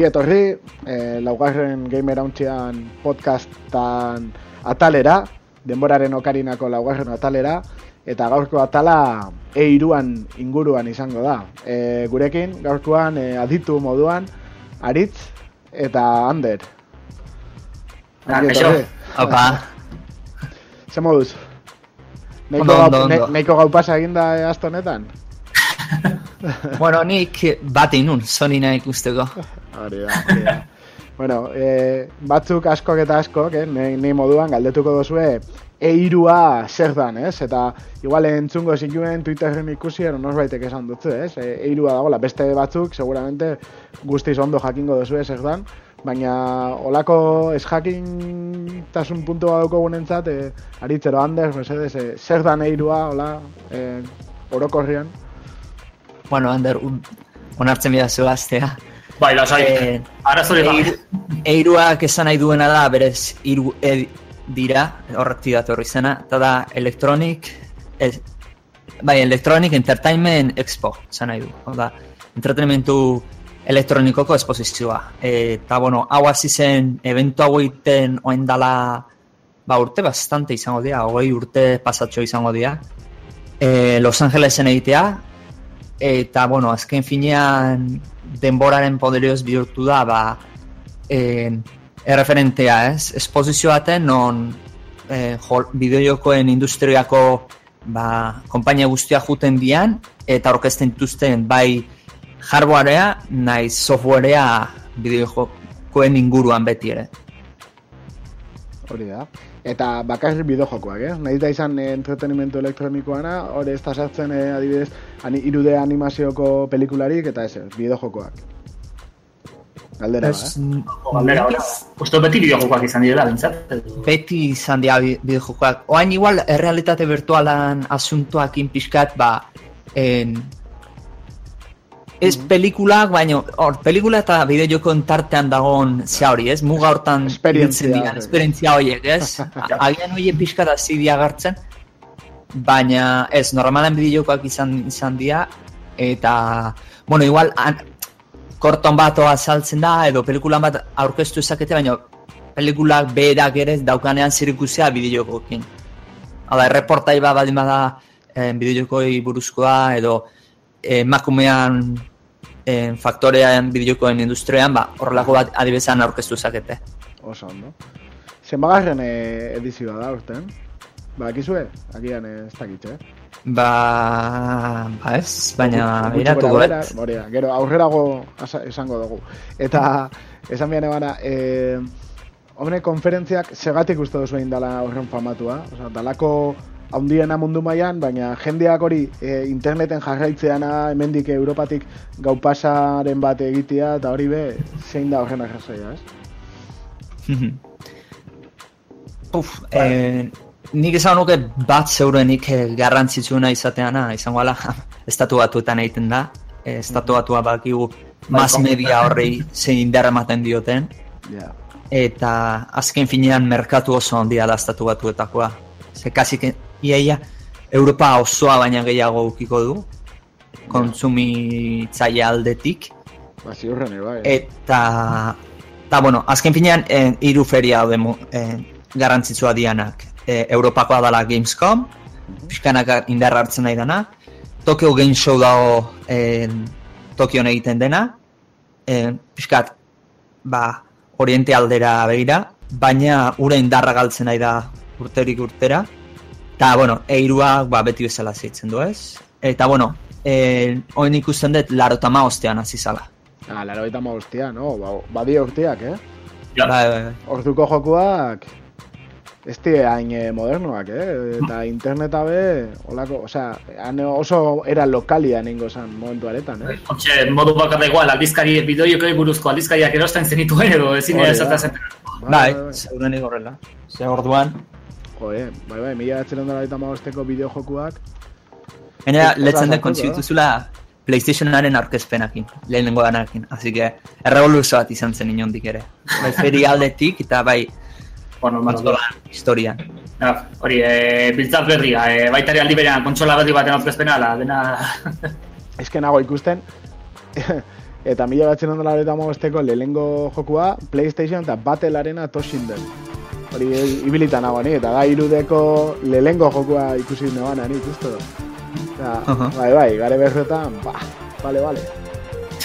ongi etorri, e, laugarren gamer hauntzian podcastan atalera, denboraren okarinako laugarren atalera, eta gaurko atala eiruan inguruan izango da. E, gurekin, gaurkoan e, aditu moduan, aritz eta ander. Ah, kaixo. Opa. Zer moduz? Neiko, gau, ne, neiko gau pasa eginda e, honetan? bueno, nik bat inun, sonina ikusteko. Hori da, hori da. bueno, e, batzuk askok eta askok, eh, ni, ni moduan galdetuko dozue, eirua zer dan, ez? Eta igual entzungo zituen Twitterren ikusi, ero norbaitek esan dutzu, ez? E, eirua dagoela, beste batzuk, seguramente guztiz ondo jakingo dozue zer dan, baina olako ez jakintasun puntu bat gunentzat, e, aritzero Anders, mesedez, e, zer dan eirua, hola, e, orokorrian. Bueno, Ander, un- onartzen bida zuaztea. Bai, lasai. Eh, Arazori gabe. Eiru, eiruak esan nahi duena da, berez, hiru e dira, horretik datorri zena, eta da Electronic, ez, bai, Electronic Entertainment Expo, esan nahi du. Da, entretenimentu elektronikoko esposizioa. Eta, bueno, hau hasi zen, eventu hau egiten oen dala, ba, urte bastante izango dira, hogei urte pasatxo izango dira. E, Los Angelesen egitea, eta, bueno, azken finean denboraren poderioz bihurtu da, ba, eh, erreferentea, ez? Esposizio baten, non eh, bideojokoen industriako ba, konpainia guztia juten dian, eta orkesten dituzten bai hardwarea, nahi softwarea bideojokoen inguruan beti ere. Hori da. Eta bakarrik bideojokoak, ez? Nahiz da izan eh, entretenimentu elektronikoana, hori ez da sartzen eh, adibidez ani, irude animazioko pelikularik eta ez, bideojokoak. Galdera, Ez, eh? Galdera. Uste beti bideojokoak izan direla, bintzat. beti izan dira bi- bideojokoak. Oain igual, errealitate virtualan asuntoak inpixkat, ba, en, ez pelikulak, baina, hor, pelikula eta bideojokoen tartean dagoen ze hori, ez? Muga hortan Esperientzia hori. esperientzia horiek, ez? Agian horiek pixkat hasi dira gartzen, baina ez, normalen bideojokoak izan, izan dira, eta, bueno, igual, an, korton bat azaltzen da, edo pelikulan bat aurkeztu ezakete, baina pelikulak berak ere daukanean zirikusia bideojokoekin. Hala, erreportai bat baldin bada eh, bideojokoi buruzkoa, edo eh, emakumean eh, faktorean bideojokoen industrian, ba, horrelako bat adibezan aurkeztu ezakete. Oso ondo. Zenbagarren eh, edizioa da urten? Ba, akizue? Agian eh, ez dakit, eh? Ba, ba ez, baina eh? hori da. Gero aurrerago esango dugu. Eta esan bian ebana, eh, hombre, konferentziak segatik uste duzu egin dala horren famatua. Osa, dalako haundiena mundu mailan, baina jendeak hori eh, interneten jarraitzeana hemendik Europatik gau pasaren bat egitea, eta hori be, zein da horren arrazoia, ez? Uf, eh, nik esan nuke bat zeurenik eh, garrantzitsuena izateana, izango ala, estatu batuetan egiten da. Eh, estatu batua bakigu mass media horrei zein indar ematen dioten. Ja. Eta azken finean merkatu oso handia da estatu batuetakoa. Ze kasik iaia Europa osoa baina gehiago ukiko du, kontsumitzaile aldetik. Ba, ziurren bai. Eta, eta bueno, azken finean, eh, feria daude eh, garrantzitsua dianak. Eh, Europakoa dala Gamescom, pixkanak indarra hartzen nahi dana. Tokyo Game Show dago eh, Tokion egiten dena. Eh, pixkat, ba, oriente aldera begira, baina ura indarra galtzen nahi da urterik urtera. Eta, bueno, eiruak ba, beti bezala zeitzen du, ez? Eta, bueno, eh, oin ikusten dut laro eta ostean hasi zala. Ah, laro eta hostia, no? Ba, badi urteak, eh? Ja. Bai, bai, bai. Orduko jokuak ez hain eh, modernoak, eh? Eta interneta be, olako, osea, han oso era lokalia ningo zen momentu aretan, eh? Hortxe, modu bakarra igual, aldizkari, bideojokoi buruzko aldizkariak erosten zenituen edo ezin Hori da. esatea zen. Bai, zeurenik horrela. Ze orduan. Jo, eh, bai, bai, mila batzen ondara eta magosteko bideojokuak. Gainera, Ez- ez letzen da den sartuko, kontzituzula PlayStationaren aurkezpenakin, lehenengo danakin. Así que, errevoluzio bat izan zen inondik ere. Bai, feri aldetik eta bai, Bueno, konsolan historian. Ja, hori, e, biltzat berria, e, baita ere aldi berean kontsola berri baten aurkezpena, ala, dena... Ez que nago ikusten, eta mila batzen ondo lareta mogosteko lehengo jokua Playstation eta Battle Arena tosin den. Hori ibilitan nago ni, eta da irudeko lehengo jokua ikusi neban ni, justo. Eta, Aha. bai, bai, gare berretan, ba, bale, bale.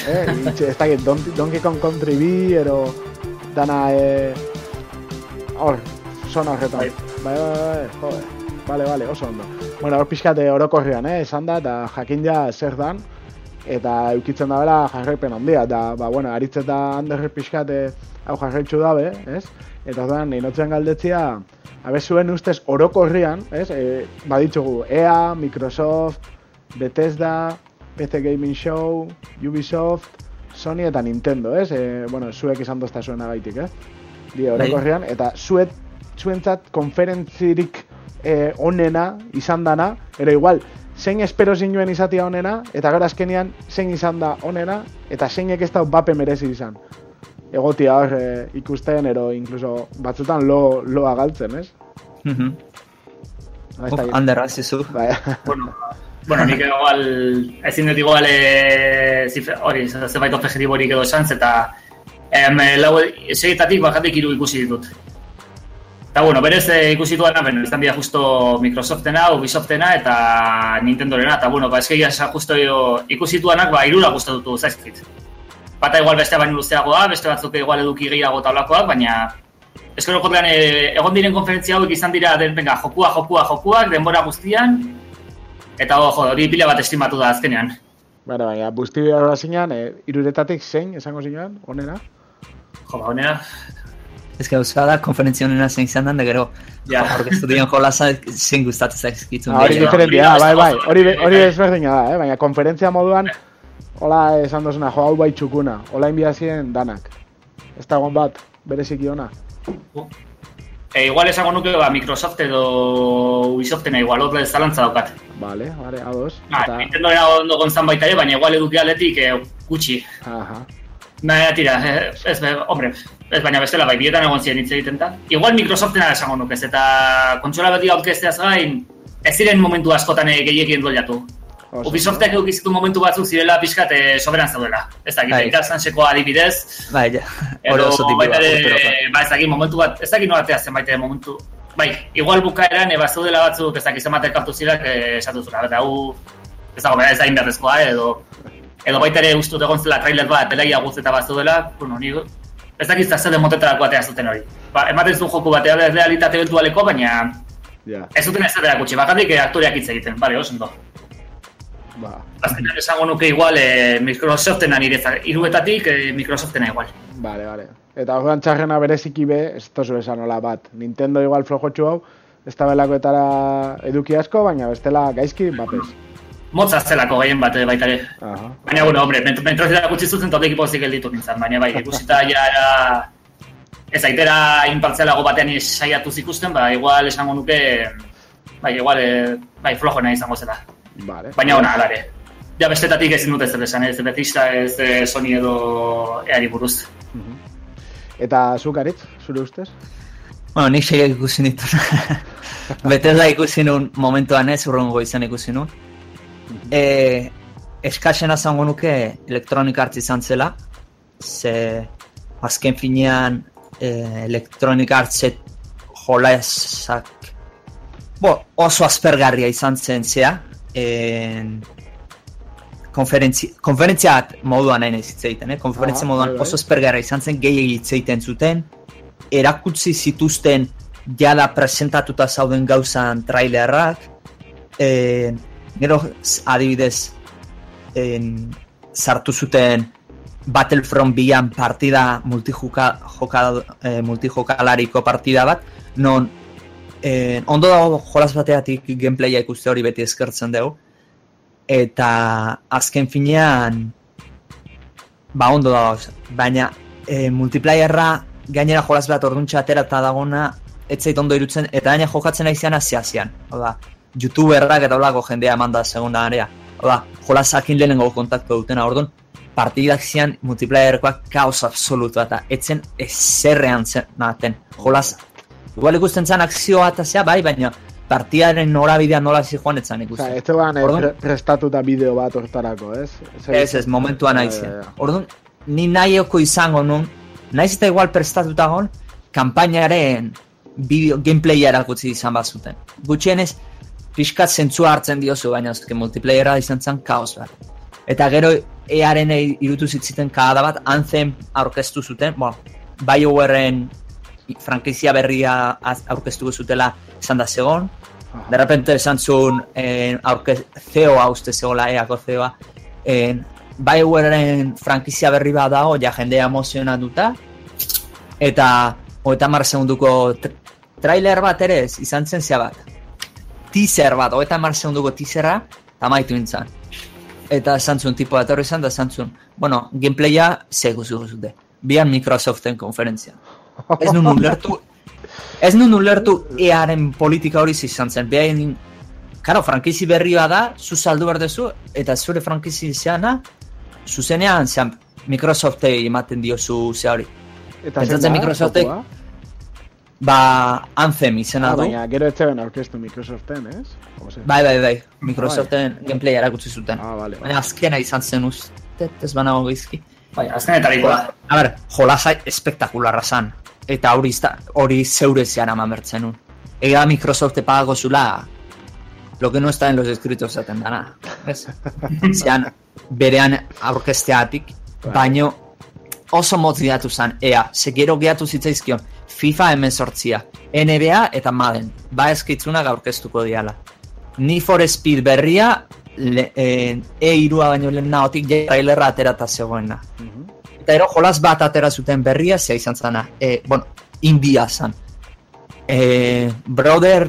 Eh, itxe, ez dakit, Don- Donkey Kong Country bi, ero, dana, eh, hor, zona horretan. Bai. Bai, bai, bai, jode, bale, bale, oso ondo. Bueno, hor pixkate orokorrean, eh, esan da, eta jakin ja zer dan, eta eukitzen da bela jarraipen handia, eta, ba, bueno, aritzeta handerre pixkate hau jarraitzu dabe, ez? Eta orduan, nahi notzen galdetzia, abe zuen ustez orokorrian, ez? E, baditzugu, EA, Microsoft, Bethesda, PC Gaming Show, Ubisoft, Sony eta Nintendo, ez? E, bueno, zuek izan dozta zuen agaitik, ez? Die orokorrian, eta zuet, zuentzat konferentzirik e, onena izan dana, ero igual, zein espero zinuen izatia onena, eta gero azkenian zein izan da onena, eta zeinek ez da bape merezi izan. Egotia hor e, ikusten, ero incluso batzutan lo, loa galtzen, ez? Ah, ez Uf, dakit. Ander, hazizu. Bai, Bueno, bueno, nik igual, ezin dut igual, e, zifra, hori, zebait objektiborik edo esan, eta em, lau, seietatik bakatik hiru ikusi ditut. Eta bueno, berez e, ikusi duana, ben, izan dira justo Microsoftena, Ubisoftena eta Nintendorena, eta bueno, ba, eskegia justo ikusi duanak, ba, irura gustatutu zaizkit. Bata igual beste baino luzeagoa, beste batzuk igual eduki gehiago taulakoak, baina Eskero kotlean, e, egon diren konferentzia hauek izan dira, den, venga, jokua, jokua, jokuak, denbora guztian, eta jo, hori pila bat estimatu da azkenean. Bara, baina, busti behar zinean, e, iruretatik zein, esango zinean, onena? Jo, ba, honera, Ez que euskara da, konferentzia honena zein izan den, da gero, Ja. orkestu dian jolasa zein gustatu zaizkitzun. Ah, hori diferentia, bai, bai, hori, be- hori ezberdina da, eh? baina konferentzia moduan, hola esan dozuna, jo hau bai txukuna, hola inbiazien danak. Ez da egon bat, bereziki ona. E, igual esango nuke ba, Microsoft edo Ubisoftena igual, hor ez zalantza daukat. Vale, vale, ados. Ba, Eta, Nintendorena ondo gontzan baita ere, baina igual eduki aldetik e, gutxi. aha, Baina tira, eh, ez, be, hombre, ez baina bestela bai, bietan egon ziren hitz egiten da. Igual Microsoftena esango nuke, ez, eta kontsola beti aurkezteaz gain, ez ziren momentu askotan eh, gehiagien doljatu. oso. Ubisoftek eukizitu momentu batzuk zirela pixkat eh, soberan zaudela. Ez dakit, Bai. ikasanseko adibidez, Bai, ja, edo oso baita ere, urterokoa. ba, ez dakit momentu bat, ez dakit nola zen baita ere momentu. Bai, igual bukaeran, eba zeudela batzuk, ez dakit zenbat elkartu zirak, eh, esatu zura, eta hu, ez dago, ez da inberrezkoa, eh, edo, edo baita ere ustut egon zela trailer bat, belaia guzteta bat zeudela, bueno, ni, ez dakit zazede motetarako atea zuten hori. Ba, ematen zuen joku batea realitate virtualeko, baina Ja, ez duten ez dela gutxi, bakarrik eh, aktoreak hitz egiten, bale, oso ondo. Ba, Azkenean esango nuke igual eh, Microsoftena nire iruetatik eh, Microsoftena igual. vale, vale. Eta orduan txarrena bereziki be, ez tozu esan hola bat. Nintendo igual flojotxu hau, ez da belakoetara eduki asko, baina bestela gaizki, bapes. Motza zelako gehien bat eh, baita ere. Baina, bueno, hombre, ment metrozera gutxi zuzen eta odeki pozik gelditu nintzen, baina bai, ikusita ja era... Ez aitera inpartzialago batean saiatu ikusten, ba, igual esango nuke, bai, igual, eh, bai, flojona izango zela. Vale. Baina ona, alare. Ja, bestetatik ezin dute zer esan, ez Bethesda, ez eh, Sony edo eari buruz. Mhm. Eta zuk aritz, zure ustez? Bueno, nik seiak ikusi nituen. Bethesda ikusi nun momentuan ez, urrengo izan ikusi nun. E, eskaxena zango nuke Electronic Arts izan zela, ze azken finean e, Electronic Artset jolasak bo, oso aspergarria izan zen zea, en, konferentzia, konferentzia moduan nahi nahi hitz egiten, eh? konferentzia moduan bai, bai. oso aspergarria izan zen, gehiagik hitz egiten zuten, erakutsi zituzten jada presentatuta zauden gauzan trailerrak, e, gero adibidez en, sartu zuten Battlefront bian partida multijuka, joka, e, multijokalariko partida bat, non eh, ondo dago jolas bateatik gameplaya ikuste hori beti eskertzen dugu, eta azken finean ba ondo dago, baina e, multiplayerra gainera jolas bat orduntxa atera eta dagona ez zait ondo irutzen, eta gaina jokatzen aizian aziazian. Oda, youtuberrak eta olako jendea eman da segunda area. Oda, jolasakin lehenengo kontaktu dutena, orduan, partidak zian multiplayerkoak kaos absolutua eta etzen ezerrean zen naten. Jolas, igual ikusten zen akzioa eta zea bai, baina partiaren norabidea nola zi joan etzan ikusten. Osa, ez zegoen eh, pre prestatuta bideo bat hortarako, ez? Ez, ez, momentuan Ja, naizien. ja, ja. Orduan, ni nahioko izango nun, naiz eta igual prestatuta gon, kanpainaren bideo, gameplaya erakutsi izan bazuten. Gutxienez, pixkat zentzua hartzen diozu, baina azken multiplayera izan zen kaos bat. Eta gero earen irutu zitziten kada bat, Anthem aurkeztu zuten, bueno, BioWaren frankizia berria aurkeztuko zutela esan da zegon, de repente esan zuen eh, aurkez, CEO-a uste zegoela, eako CEO-a, eh, BioWaren frankizia berri bat dago, ja jendea emozionatuta, eta hogeita mar segunduko tr trailer bat ere ez, izan zen bat. Teaser bat, hogeita mar segunduko teaserra, eta maitu nintzen. Eta esan zuen tipo bat izan da esan zuen, bueno, gameplaya zego zute. Bian Microsoften konferentzia. Ez nun ulertu, ez nun ulertu earen politika hori izan zen. Behain, karo, frankizi berri bat da, zu saldu behar duzu, eta zure frankizi zeana, zuzenean zean Microsoftei ematen diozu ze hori. Eta Pentsatzen Microsoftek-? Ba, Anthem izena Ah, du. baina gero ez zegoen aurkeztu Microsoften, ez? Ze? Bai, bai, bai. Microsoften gameplay erakutsi zuten. Ah, vale. Baina azkena izan zen uste, ez banago gizki. Bai, azkenetariko da. A ber, jolasa espektakularra zan. Eta hori hori zeure zean ama mertzen nun. Ega Microsoft te pagago zula lo que no está en los escritos zaten dana. Zean, berean aurkesteatik, baino oso motz gehatu zan, ea, ze gero gehatu zitzaizkion, FIFA emezortzia, NBA eta Madden, ba eskitzunak aurkeztuko diala. Ni for Speed berria, le, eh, E3a baino lehen naotik, ja trailerra aterata zegoena. Mhm. Eta ero jolas bat atera zuten berria, zea izan zana, e, bueno, india zan. E, brother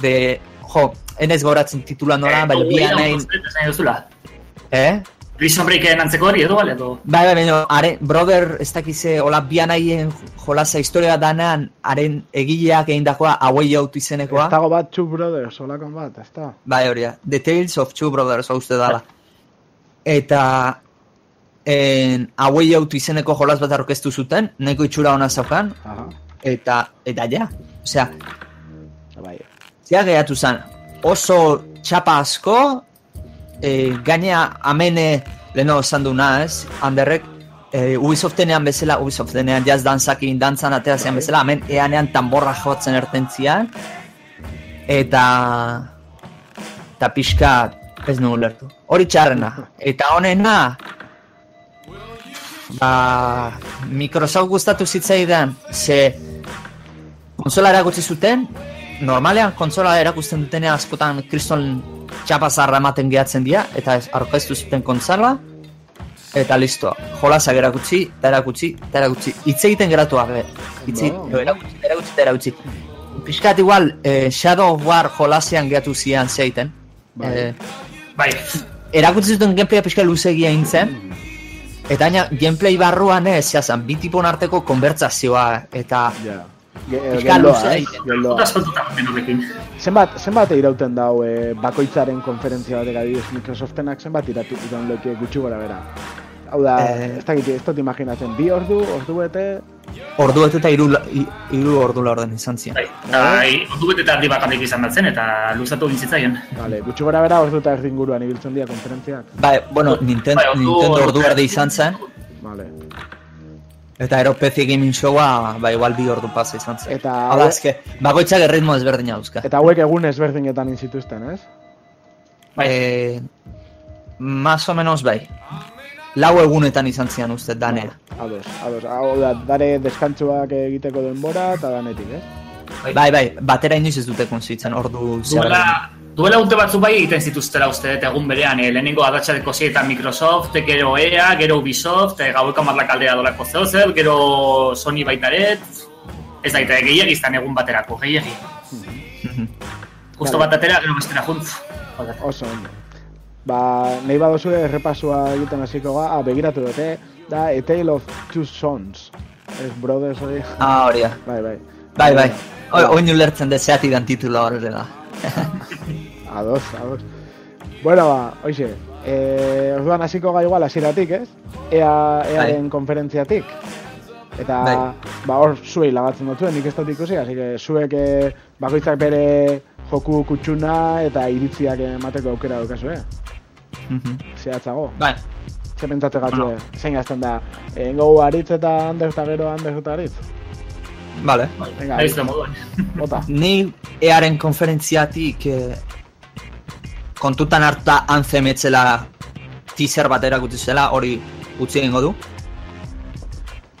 de, jo, enez goratzen titula nola, baina bi anain, Esan duzula. eh? Prison Breaken antzeko hori edo, bale, edo? Bai, bai, baina, are, brother, ez dakize, hola, bi anaien jolasa historia danean, haren egileak egindakoa, Away Out izenekoa. Ez dago bat Two Brothers, olakon bat, ez da? Bai, hori. The Tales of Two Brothers, hau uste dala. Eta en, Away Out izeneko jolas bat aurkeztu zuten, nahiko itxura ona zaukan, Aha, eta, eta ja. Osea, bai. zea gehatu zen, oso txapa asko, e, gainea amene leheno esan duna ez, handerrek, e, Ubisoftenean bezala, Ubisoftenean jazz danzakin dantzan atera zean bezala, hemen eanean tamborra jotzen ertentzian, eta eta pixka ez nu ulertu. Hori txarrena. Eta honena, ba, Microsoft gustatu zitzaidan, ze konsola erakutsi zuten, normalean konsola erakusten dutenean askotan kriston txapazarra ematen gehatzen dira, eta ez aurkeztu zuten konsola, eta listo, jolasak erakutsi, eta erakutsi, eta erakutsi, hitz egiten geratu gabe, hitz Ondo, ondo. erakutsi, erakutsi, eta erakutsi. Piskat igual, eh, Shadow of War jolasean gehatu zian zeiten, Bai. eh, Bai, erakutsi zuten gameplaya pixka luzegia intzen, eta baina gameplay barruan ez, zehazan, bi tipon arteko konbertsazioa, eta Ja. Geldoa. Geldoa. Askoltuta den horrekin. Zenbat, zenbat irauten dau bakoitzaren konferentzia batek adibidez Microsoftenak zenbat iratu iraun leke gutxi gora bera. Hau da, Eh. ez dakit, ez dut imaginatzen, bi ordu, ordu bete, ordu eta hiru la- hi- hiru ordu laurden izan zian. Bai, eta ordu bete eta erdi bakarrik izan batzen, eta luzatu egin zitzaien. vale, gutxi gora bera ordu eta erdin guruan ibiltzen dira konferentziak. Bai, bueno, Nintendo, Bai, ordu- Nintendo ordu erdi izan zen, Vale. eta ero PC Gaming Showa, ba, igual bi ordu pasa izan zen. Eta, Hau da, eske, bakoitzak erritmo ezberdina dauzka. eta hauek egun ezberdinetan inzituzten, ez? Bai. Eh, más o menos bai. Lau egunetan izan zian uste danea. Ados, ados. Hau da, dare deskantzuak egiteko denbora eta danetik, ez? Bai, bai, batera inoiz ez dute konzitzen, ordu Duela, duela urte batzuk bai egiten zituztela uste dut egun berean, eh, lehenengo adatxadeko zietan Microsoft, gero EA, gero Ubisoft, eh, gaueko marlak aldea dolako zeo zer, gero Sony baitaret, ez daite, gehiagi izan egun baterako, gehiagi. Justo Vale. bat atera, gero bestera junt. Joder. Oso ondo. Ba, nahi badozue errepasua egiten hasiko ga, ah, begiratu dut, eh? Da, A Tale of Two Sons. Ez brothers hori. Ah, hori da. Bai, bai. Bai, bai. Oi, oin ulertzen deseati dan titula hori da. Ados, ados. Bueno, ba, oixe, eh, orduan hasiko ga igual hasieratik, ez? Ea, earen konferentziatik. Eta, Bai. ba, hor zuei lagatzen dut nik ez dut ikusi, así que zuek eh, bakoitzak bere joku kutsuna eta iritziak emateko aukera daukazu, eh? Mhm. Zehatzago. Bai, Ze pentsatze gatzu, Bueno. eh? zein azten da, engo aritz eta ander eta gero ander eta aritz? vale. Venga, Nahiz da moduan. bota. Ni earen konferentziatik eh, kontutan hartuta Anthem etzela teaser bat erakutsi zela, hori utzi egingo du.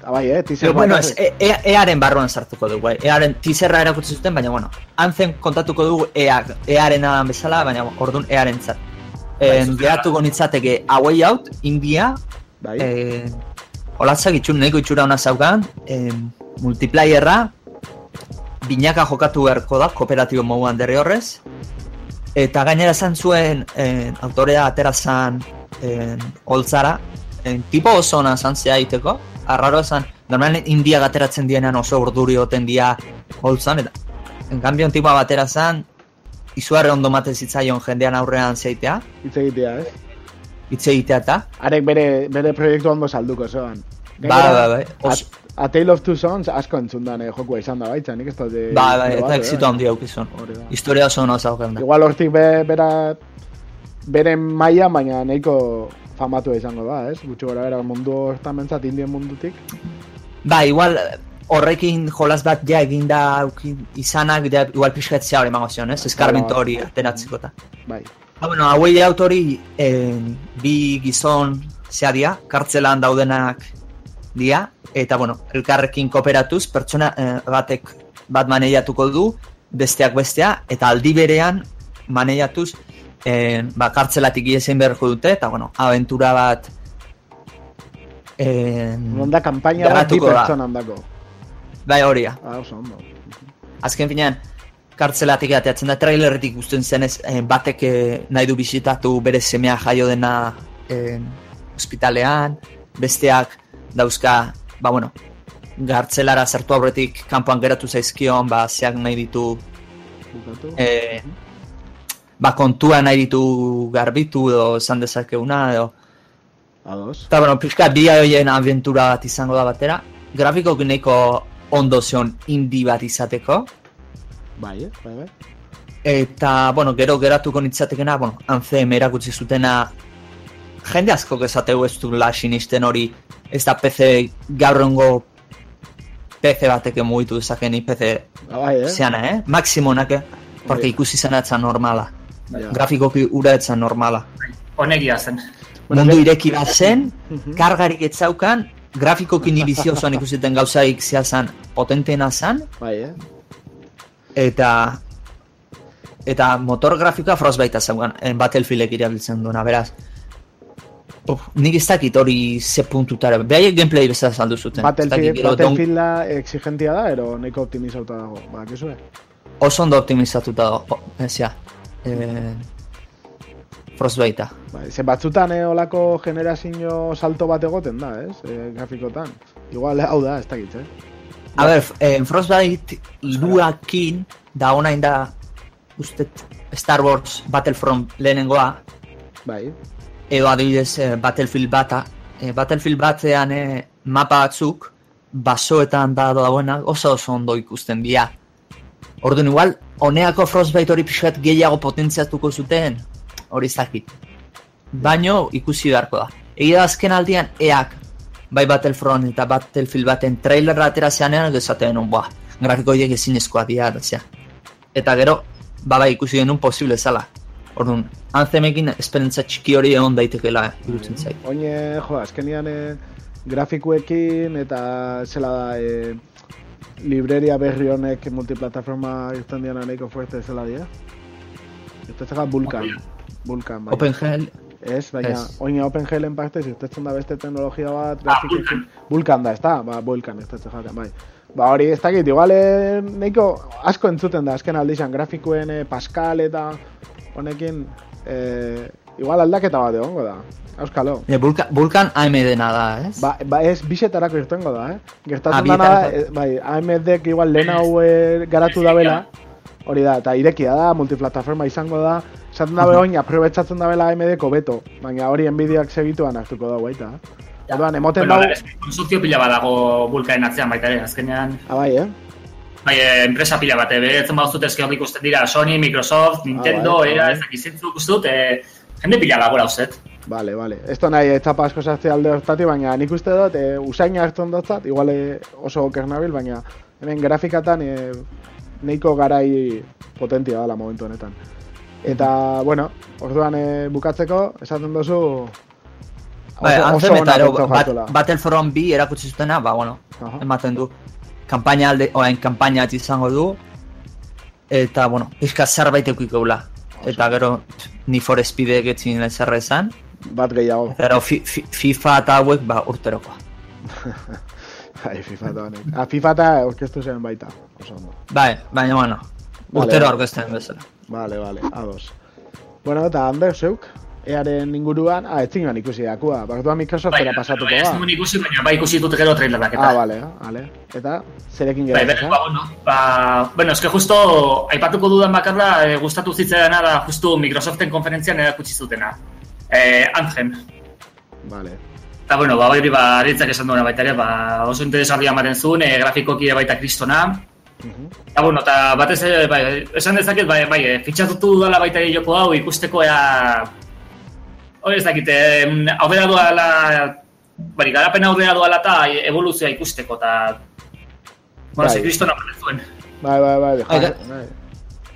Ah, bai, eh, teaser Pero, bueno, ez, e, e, earen barruan sartuko dugu, bai. Earen teaserra erakutsi zuten, baina, bueno, Anthem kontatuko dugu ea, earen adan bezala, baina, orduan earen zat. Eh, zuzen geratuko nitzateke A Way Out, India, bai, eh, olatzak itxun, nahiko itxura hona zaukan, eh, multiplayerra, binaka jokatu beharko da, kooperatibo moduan derrihorrez, eta gainera esan zuen eh, autorea atera zan eh, holtzara, eh, tipo oso ona zan zea iteko, arraro esan, normalen india gateratzen dienan oso urduri oten dia holtzan, eta en cambio tipa batera zan, izuarre ondo mate zitzaion jendean aurrean zeitea, hitz egitea, ez? hitz egitea eta, Arek bere, bere proiektu ondo salduko zoan. bai, bai, bai, os, A, a Tale of Two Sons asko entzun dan, eh, jokua izan da baitza, nik ez eh, bai, bai, eta probatu, exito eh. handi aukizun. Hori da. Historia oso ona zauken da. Igual hortik be, bera, bere maila, baina nahiko famatua izango da, ez? Gutxi gora bera mundu hortan mentzat, indien mundutik. Ba, igual horrekin jolas bat ja eginda auki- izanak, ja, igual pixkatzea hori emango zion, ez? Eskarmentu hori ateratzeko eta. Bai, Ba, bueno, hauei de autori eh, bi gizon zea dia, kartzelan daudenak dia, eta bueno, elkarrekin kooperatuz, pertsona eh, batek bat maneiatuko du, besteak bestea, eta aldi berean maneiatuz, eh, ba, kartzelatik iesen beharko dute, eta bueno, aventura bat eh, onda kampaina bat bi da. pertsonan dako. Bai horia. Ah, oso ondo. Azken finean, kartzelatik ateatzen da trailerretik guztien zenez, eh, batek eh, nahi du bisitatu bere semea jaio dena eh, ospitalean, besteak dauzka, ba bueno, gartzelara sartu aurretik kanpoan geratu zaizkion, ba, zeak nahi ditu, eh, ba, kontua nahi ditu garbitu, edo esan dezakeguna, edo, Ados. Eta, bueno, pixka bi hoien aventura bat izango da batera. Grafiko nahiko ondo zion indie bat izateko. Bai, eh? bai, bai. Eta, bueno, gero geratuko nitzatekena, bueno, Anthem erakutsi zutena jende asko esateu ez duela sinisten hori ez da PC gaurrengo PC batek mugitu dezakeni PC Ah, bai, eh? zeana, eh? Maximonak, eh? Porque Bai. ikusi zena etzan normala. Ja. Grafikoki ura etzan normala. Honegia zen. Mundu ireki bat zen, kargarik etzaukan, grafikoki nibizio osoan ikusiten gauzaik zehazan potentena zan, Bai, eh? eta eta motor grafikoa Frostbite zeugan, en Battlefieldek irabiltzen duena, beraz. Uf, nik ez dakit hori ze puntutara, behaiek gameplay bezala saldu zuten. Battlefield, gero don- Battlefielda exigentia da, ero nahiko optimizauta dago. Ba, kizue? oso ondo optimizatuta dago, ez ja, eh, Frostbite. Bai, ze batzutan eh, olako generazio salto bat egoten da, ez? E, grafikotan. Igual, hau da, ez dakit, eh? A ber, eh, Frostbite iruakin da onain da, ustet, Star Wars Battlefront lehenengoa, Bai, edo adibidez eh, Battlefield bata. Eh, Battlefield batean eh, mapa batzuk basoetan da dagoenak oso oso ondo ikusten dira. Orduan igual, honeako Frostbite hori pixkat gehiago potentziatuko zuten, hori ez dakit. Baino ikusi beharko da. Egia da azken aldian eak bai Battlefront eta Battlefield baten trailerra atera zeanean esaten non, buah, grafiko horiek ezinezkoa dira, eta. Eta gero, ba bai ikusi genuen posible zala. Orduan, Anthemekin esperantza txiki hori egon daitekela irutzen zait. oine, jo, azkenian eh, grafikuekin eta zela da, eh, libreria berri honek multiplataforma irten dian nahiko fuerte zela dira. Irtetzen Vulkan. Vulkan, bai. OpenGL, Ez, baina, Ez. oina OpenGL-en partez, irtetzen da beste teknologia bat, grafikekin. Vulkan da, ez da? Ba, Vulkan, ez da jaten, bai. Ba, hori, ez dakit, igual, eh, nahiko asko entzuten da, azken aldizan, grafikuen eh, Pascal eta honekin, eh, igual aldaketa bat egongo da. Euskalo. e, Vulkan, Vulkan AMD-na da, ez? Ba, ba ez bisetarako irtengo da, eh? Gertatzen Ah, dana, da, eh, bai, AMD-ek igual lehen hau eh, garatu dabela, hori da, eta irekia da, multiplataforma izango da, esaten dabe oin, aprobetsatzen dabela AMD-ko beto, baina hori Nvidiak segituan hartuko da baita. Orduan, emoten Bueno, es- konsortzio pila badago bulkaren atzean baita ere, azkenean. Ah, bai, eh? Bai, eh, enpresa pila bat, beretzen bauzut eske hor ikusten dira Sony, Microsoft, Nintendo, bai, EA, bai. ez dakizintzuk uste dut, eh, jende pila dago lauzet. Vale, vale. Esto nahi etxapa asko sartze alde hortatik, baina nik uste dut, e, usaina hartzen dotzat, igual eh, oso oker nabil, baina hemen grafikatan e, neiko garai potentia dela momentu honetan. Eta, bueno, orduan e, bukatzeko, esaten duzu... Bai, Anthem eta ero bat. Battlefront 2 erakutsi zutena, ba, bueno, Aha. ematen du. Kampaina alde, oain kampaina izango du, eta, bueno, pixka zerbait eukikeula. Eta gero, ni for speed egitzen zerra esan, Bat gehiago. gero fi, fi, FIFA eta hauek, ba, urterokoa. Bai, FIFA eta honek. Ah, FIFA eta orkestu zen baita. Oso ondo. Bai, baina, bueno, Vale, urtero vale. aurkezten bezala. Vale, vale, ados. Bueno, eta Ander, zeuk, earen inguruan, ah, etzingan ikusi dakua, baktua Microsoftera pasatuko bai, ez da. nuen ikusi, baina bai ikusi dut gero trailerak eta. Ah, vale, vale. Eta, zerekin Bai, geratzen, bai, ba, bueno, ba, bueno, eske justo aipatuko dudan bakarra e, gustatu zitzaidana da justu Microsoften konferentzian erakutsi zutena. Eh, Anthem. Vale. Eta, bueno, ba, hori ba, aritzak esan duena baita ere, ba, oso interesgarria ematen zuen, e, grafikoki baita kristona. Mhm. Eta, bueno, eta batez ere, bai, esan dezaket, bai, bai, e, fitxatutu dala baita ere joko hau ikusteko ea... Hori ez dakit, e, aurrera doala, bari, garapen aurrera doala eta evoluzioa ikusteko, eta... Bueno, Bai. ze kristona ematen zuen. Bai, bai, bai, Ai, ja, ga- bai.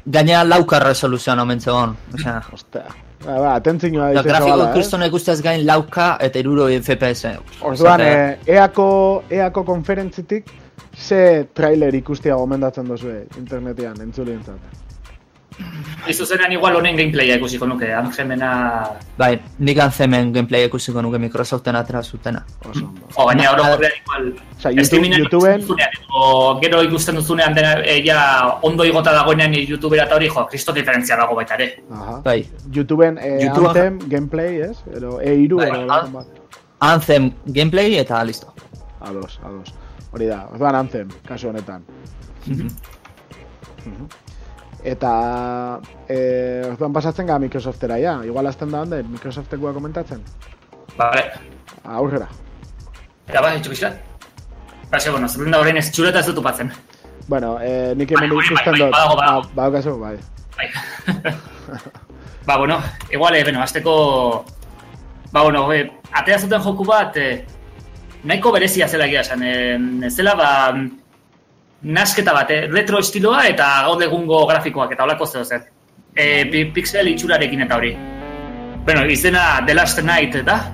Gainera lauka resoluzioan omen zegoen. Osea, Ostea. Bai, bai, atentzioa ditzen grafiko zabala, eh? kristona ikustez gain lauka eta iruro FPS. Orduan, eh, eako, eako konferentzitik, ze trailer ikustia gomendatzen duzue internetean, entzulientzat. Ez zuzenean igual honen gameplaya ikusiko nuke, Anthemena... Bai, nik antzemen gameplay ikusiko nuke Microsoften atera zutena. Oso ondo. Jo, baina Na- orokorrean igual... Osea, YouTube- YouTubeen- edo gero ikusten duzunean dena, e, ja, ondo igota dagoenean YouTubera eta hori, jo, kristo diferentzia dago baita ere. Aha. Bai, YouTubeen eh, YouTubea- Anthem, gameplay, ez? Ero, E3, Bai, ero, ah. bat. Anthem gameplay eta listo. Ados, ados. Hori da, orduan Anthem, kasu honetan. Mhm. Eta, eh, orduan pasatzen gara Microsoftera, ja. Igual azten da hande, Microsoftekoa komentatzen. Vale. Aurrera. Eta bai, txukizat. Ba, ze, bueno, zerren da horrein ez txureta ez dut upatzen. Bueno, eh, nik hemen bai, ikusten dut. badago, badago. Bai. Bai. ba, bueno, igual, eh, bueno, azteko... Ba, bueno, eh, atea zuten joku bat, eh, nahiko berezia zela egia esan. Eh, zela, ba, nasketa bat, eh, retro estiloa eta gaur egungo grafikoak eta holako zeo zer. Eh, pi- pixel itxurarekin eta hori. Bueno, izena The Last Night, eta?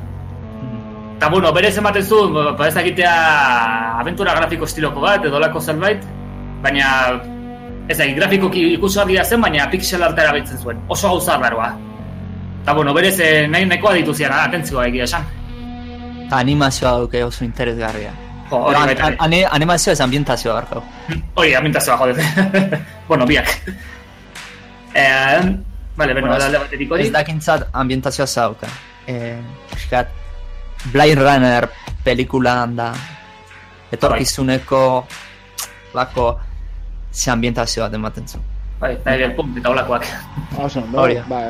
Eta, bueno, berez ematen zu, ba, ez dakitea aventura grafiko estiloko bat, edo lako zerbait, baina ez da, grafikoki ikusgarria zen, baina pixel arta erabiltzen zuen. Oso gauza raroa. Eta, bueno, berez eh, nahi nahikoa dituzian, atentzioa egia esan. Animazioa duke oso interesgarria. Hori An- baita an- animazioa ez ambientazioa barkau. Hori, amintazioa, joder. bueno, biak. Eh, vale, bueno, Bueno, alde batetik hori. Ez dakintzat ambientazioa zauka. Eh, piskat, Blade Runner pelikulan da. Etorkizuneko lako ze ambientazioa ematen zu. Bai, eta Cyberpunk eta holakoak. Oso ondo, Hori bai,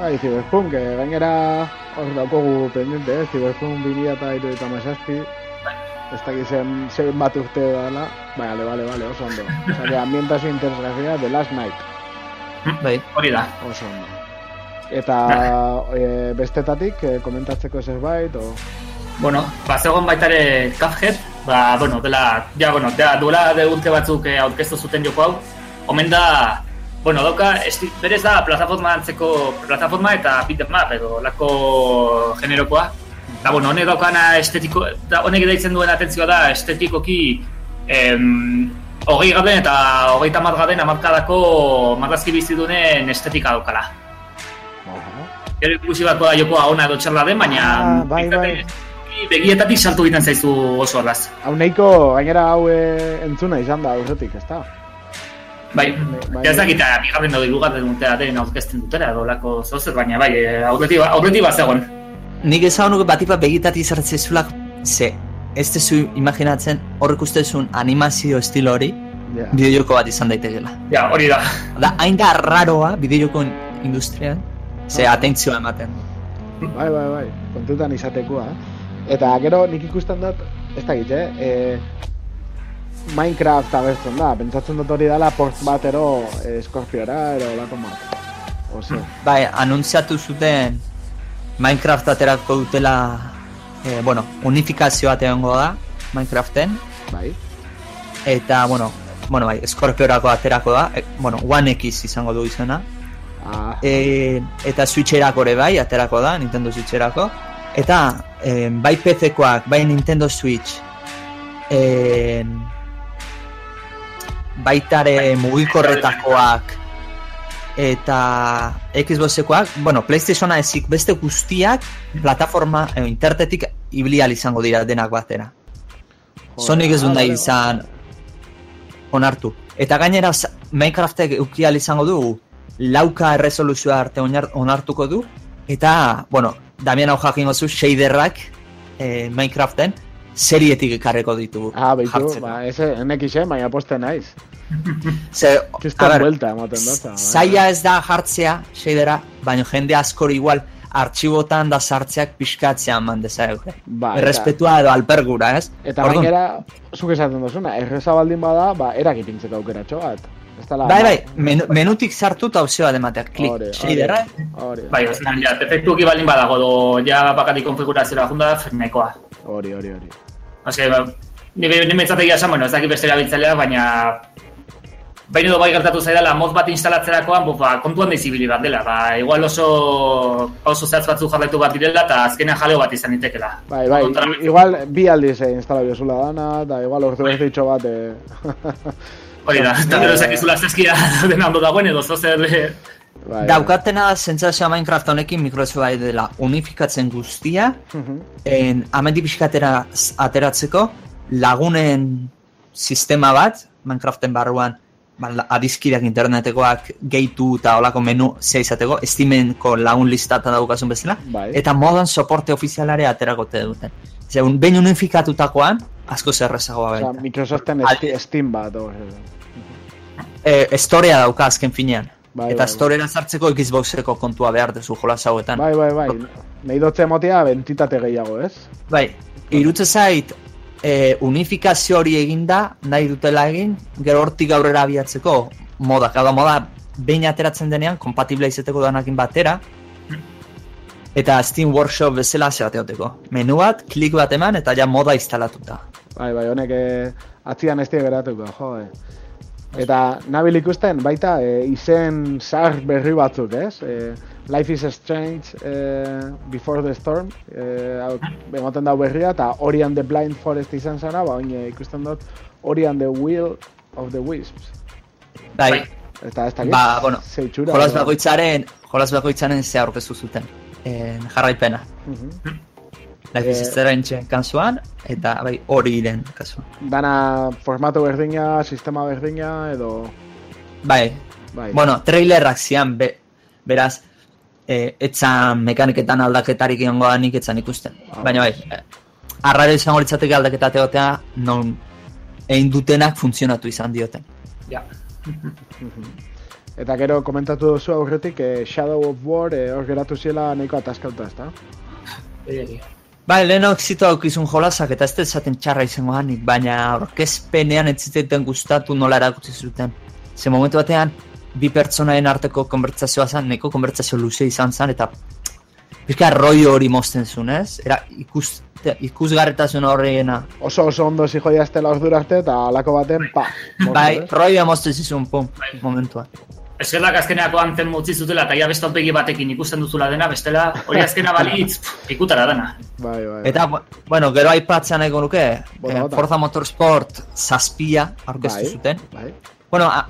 bai, Cyberpunk, eh, gainera hor daukogu pendiente, eh, Cyberpunk 2000 eta iruditu amazazpi, ez dakit zen, zen bat urte dela, bai, ale, bale, bale, oso ondo. Que ambientazio interesgarria, The Last Night, Bai, Hori da. oso ondo. Eta e, bestetatik, eh, komentatzeko zerbait, o... Bueno, ba, zegoen baita ere Cuphead, ba, bueno, dela, ja, bueno, da, duela de urte batzuk eh, aurkeztu zuten joko hau, omen da, bueno, dauka, esti, berez da, plataforma antzeko, plataforma eta beat 'em up edo lako generokoa. Eta, bueno, honek daukana estetiko, da, honek deitzen duen atentzioa da, estetikoki, em, hogei gaben eta hogeita hamar gaben amarkadako marrazki bizidunen estetika daukala. Gero ikusi bako da jokoa ona edo txarra den, baina Ah, bai, behintzat, bai. eh, begietatik saltu egiten zaizu oso ardaz. Hau nahiko, gainera hau eh, entzuna izan da aurretik, ez da? Bai, bai. ez dakit, eh, bigarren edo hirugarren urtea den aurkezten dutera edo lako zozer, baina bai, eh, aurretik, aurretik bat zegoen. Nik ezagun nuke batipa begitatik zertzen zulak, ze, ez tezu imaginatzen horrek ustezun animazio estilo hori, Ja. bideojoko bat izan daitekela. Ja, hori da. Da, hain da raroa bideojoko industrian, ze Ah. atentzioa ematen. Bai, bai, bai, kontutan izatekoa. Eta gero nik ikusten dut, ez da eh? E, Minecraft abertzen da, pentsatzen dut hori dela port bat ero e, Scorpiora, ero lako bat. Ose. Bai, anuntziatu zuten Minecraft aterako dutela eh, bueno, unifikazio bat egongo da Minecraften. Bai. eta, bueno, bueno bai, Scorpiorako aterako da e, bueno, One X izango du izena. Ah, e, eta Switcherako ere bai, aterako da, Nintendo Switcherako. Eta e, bai PC-koak, bai Nintendo Switch e, baitare mugikorretakoak eta Xboxekoak, bueno, Playstationa ezik beste guztiak plataforma edo internetetik ibili ahal izango dira denak batera. Sonic ez du nahi izan onartu. Eta gainera Minecraftek euki ahal izango du lauka erresoluzioa arte onar- onartuko du eta, bueno, Damian hau jakingo zu shaderrak eh, Minecraften serietik ekarreko ditugu. ah baitu, jartzeko. ba, ese NX, baina poste naiz. Ze, a Kistan ber, vuelta ematen zaila ez da jartzea shadera, baina jende askor igual artxibotan da sartzeak pixkatzea eman dezakegu. Ba, Errespetua edo alpergura, ez? Eta Orduan, gainera, zuk esaten duzuna, erreza baldin bada, ba, erak ipintzeko aukeratxo bat. Bai, bai, menu, menutik sartu eta opzio bat emateak, klik, Hori, Bai, ozenan, ja, defektuki balin badago do, ja bakatik konfigurazioa junda da, nekoa. hori, hori, hori. Ose, ba, ni be- ni mentzategia esan, bueno, ez dakit beste erabiltzaileak, baina Baina edo bai gertatu zaidala mod bat instalatzerakoan, bo, ba, kontuan da izibili bat dela. Ba, igual oso, oso zehatz batzu jarraitu bat direla, eta azkenean jaleo bat izan ditekela. Bai, bai, Kontra- igual bi aldiz eh, instala biozula dana, da igual ordu ez ditxo bat, eh. Hori da, eta gero ezakizula zeskia dena ondo dagoen edo zozer... eh, bai, daukatena sentsazioa Minecraft honekin bai dela unifikatzen guztia, Mhm. en amendi pixkatera ateratzeko lagunen sistema bat, Minecraften barruan, ba, adizkideak internetekoak gehitu eta olako menu zea izateko, Steamenko lagun listata daukazun bezala, Bai. eta modan soporte ofizialare aterakote duten. Zeun, behin unifikatutakoan, asko zerrezagoa baita. Microsoften Al- esti- Steam bat, o, E, historia dauka azken finean. Bai, eta bai, storera sartzeko Xboxeko kontua behar duzu jolas hauetan. bai, bai, bai, nahi dotze emotea bentitate gehiago, ez? Bai, irutze zait e, unifikazio hori eginda, nahi dutela egin, gero hortik aurrera abiatzeko moda, cada moda behin ateratzen denean, kompatible izateko danakin batera, eta Steam Workshop bezala zeateoteko. Menu bat, klik bat eman, eta ja moda instalatuta. Bai, bai, honek eh, atzian ez die geratuko, jo. Eta nabil ikusten, baita, eh, izen zar berri batzuk, ez? Eh, Life is Strange eh, Before the Storm, hau, ematen dau berria, eta Ori and the Blind Forest izan zara, ba, oin, ikusten dut, Ori and the Will of the Wisps. Bai. Eta ez dakit, Ba, bueno, zeitxura. jolas bakoitzaren, jolas bakoitzaren ze aurkezu zuten. E, jarraipena. Mhm. Life is Eh, Strange kasuan, eta bai hori iren kasuan. Dana formatu berdina, sistema berdina, edo... Bai, Bai, Bueno, trailerrak zian, be, beraz, e, etzan mekaniketan aldaketarik egongo da nik etzan ikusten. Baina bai, e, arraro izango litzateke aldaketa egotea, non egin dutenak funtzionatu izan dioten. Ja. Eta gero komentatu duzu aurretik eh, Shadow of War eh, hor geratu ziela nahiko ataskauta, ezta? Bai, leheno exito aukizun jolasak eta ez da esaten txarra izango hanik, baina aurkezpenean ez ziteten gustatu nola erakutsi zuten. Ze momentu batean, bi pertsonaen arteko konbertsazioa zen, neko konbertsazio luze izan zen, eta pixka roi hori mozten zuen, ez? Era ikus, ikusgarretasun horrena. Oso oso ondo zijoiaztela ordura arte eta alako baten, pa! Bai, roia mozten zizun, pum, momentuan. Eskerrak azkeneako anten mutzi zutela, eta ja beste aurpegi batekin ikusten duzula dena, bestela hori azkena balitz, pff, ikutara dena. Bai, bai. Eta, bu- bueno, gero aipatzen nahiko nuke, Bota, eh. Forza Motorsport zazpia aurkeztu Bai, zuten. Bai, Bueno, a-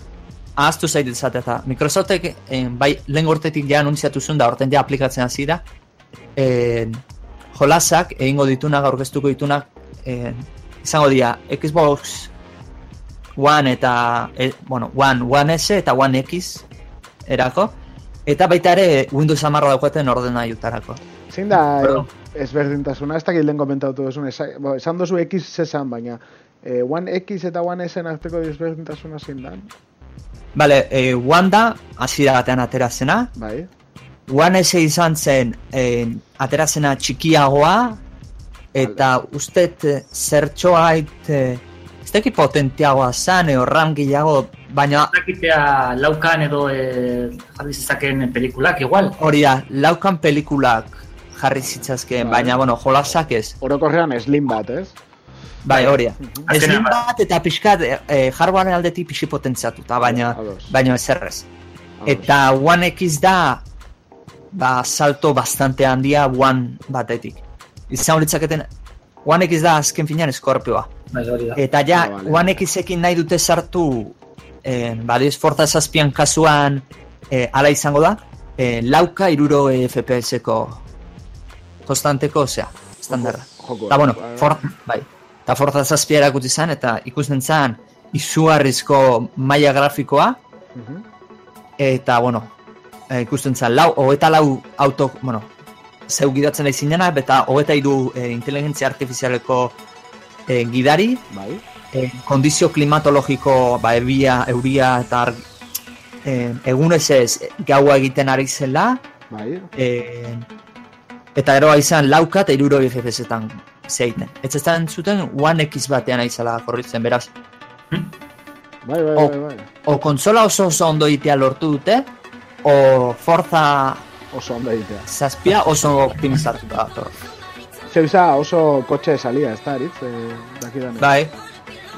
ahaztu zait izate eta Microsoftek eh, bai lehen gortetik ja anuntziatu zuen da horten ja aplikatzen hasi da eh, jolasak egingo ditunak aurkeztuko ditunak eh, izango dira Xbox One eta eh, bueno, One, One S eta One X erako eta baita ere Windows 10 daukaten ordena jutarako. zein da Perdón. ezberdintasuna, ez dakit lehen komentatu duzun, esa- bo, esan duzu X zesan, baina eh, One X eta One S arteko ezberdintasuna zein da? Vale, eh, One da hasiera batean atera zena, Bai, One S izan zen eh, atera zena txikiagoa Eta ustet eh, zertxoait, eh, ez dakit potentiagoa zan, eo ram gehiago, baina Zakitea laukan edo e, jarri zezaken pelikulak, igual. hori da, laukan pelikulak jarri zitzazken, Bai. baina, bueno, jolasak ez. Orokorrean slim bat, ez? Bai, hori da. Ez bai. bat eta pixkat, e, hardwaren aldetik pixi potentziatuta, baina, baina ez errez. Ados. Eta One X da, ba, salto bastante handia One batetik. Izan horitzaketen, One X da azken finean Scorpioa. Bai. Eta ja, Ah, vale. One X-ekin nahi dute sartu, eh, badiz Forza zazpian kasuan, eh, ala izango da, eh, lauka iruro FPS-ko konstanteko, osea, standarda. Joko- Eta, bueno, bai, for, bai. Eta Forza zazpia erakutsi zen, eta ikusten zen, izugarrizko maila grafikoa, Mhm. eta, bueno, eh, ikusten zen, lau, hogeita lau auto, bueno, zeu gidatzen nahi zinena, eta hogeita iru eh, inteligentzia artifizialeko eh, gidari, Bai. eh, kondizio klimatologiko, ba, ebia, euria eta ar, eh, egunez ez gaua egiten ari zela, Bai. eh, eta eroa izan lauka eta iruro FPS-etan zeiten. Ez ez zuten One X batean aizala korritzen, beraz. Bai, bai, O- bai, bai. O konsola oso oso ondo itea lortu dute, o Forza Oso ondo egitea. zazpia oso optimizatuta dator. Zeusa oso kotxe salia, ez da, eritz, eh, dakidan. Bai,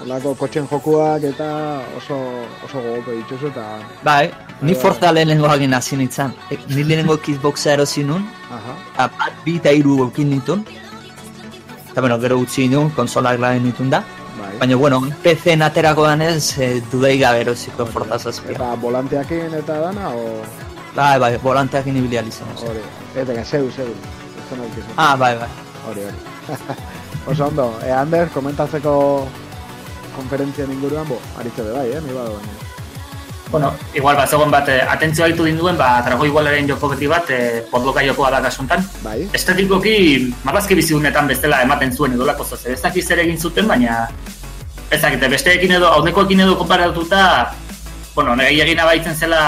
Olako kotxen jokuak eta oso, oso gogoko dituzu eta... bai, ni Bai, Forza lehenengo agin hasi nintzen. E, ni lehenengo Xboxa erosi nun, bat bi eta hiru eukin nitun. Eta bueno, gero utzi nuen, konsolak lagen nitun da. Bai. Baina, bueno, PC-en aterako danez, e, dudei gabe erosiko Forza zazpia. Eta volanteakin eta dana, o... Bai, bai, volanteak inibili alizan. Hori. Eta, zeu, zeu. Nahi Ah, bai, bai. Hori, hori. Oso ondo, e, Ander, komentatzeko konferentzien inguruan, bo, aritze be bai, eh, mi bado baina. Bueno, igual bat zegoen bat, eh, atentzioa ditu dinduen, ba, trago igualaren joko beti bat, eh, podloka jokoa da kasuntan. Bai, Estetikoki, marrazki bizigunetan bestela ematen zuen idolako zoze. Ez dakiz zer egin zuten, baina ez dakite, besteekin edo, haunekoekin edo konparatuta, bueno, nire egin abaitzen zela,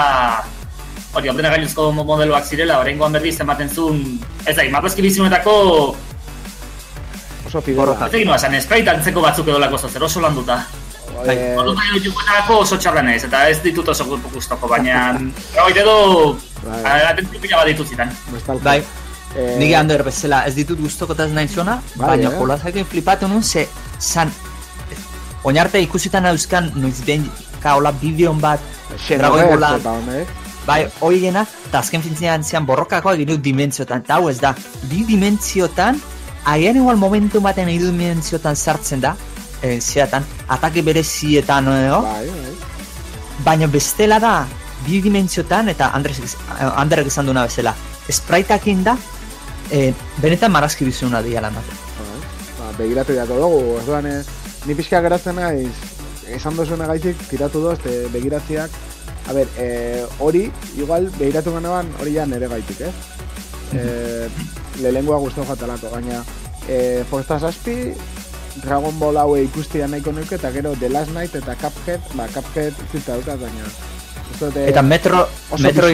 hori, ordena gainuzko modeloak zirela, horrengoan berriz ematen zuen, ez dakit, marrazki biziguneetako, oso fidela. ez egin noa, zan, sprite antzeko batzuk edolako zozer, oso landuta. Eh, Podloka jokoetarako oso txarra naiz, eta ez ditut oso gustoko, baina, hori edo, Bai. atentzio pila bat ditu zitan. bestalko. Bai, Eh, Nik Ander bezala, ez ditut guztokotaz nahi zuena, Bai, baina eh? jolasakin flipatu nun, ze, san, oinarte ikusitan euskan, noiz den, kaola bideon bat, eta honek. bai, hoi gena, eta azken fintzinean zian borrokakoa egin dut dimentziotan, eta hau ez da, bi dimentziotan, agian igual momentu baten hiru dimentziotan sartzen da, e, zeatan, atake berezietan, edo, Bai, bai. baina bestela da, bi dimentziotan, eta Andres, Anderrek esan duena bezala, spriteakin da, e, benetan marazki bizuna diala ematen. Bai. Ba, begiratu jako dugu, orduan, eh, ni pixka geratzen naiz, esan duzuna gaitik, tiratu doz, e, begiratziak, a ber, eh, hori, igual, begiratu genean, hori ja nere gaitik, ez? Eh, lehengoa guztu jatalako, baina, eh, Forza Saspi, Dragon Ball haue ikustia nahiko nuke, eta gero The Last Night eta Cuphead, ba, Cuphead zita dukat, baina, eh, Eta metro, metro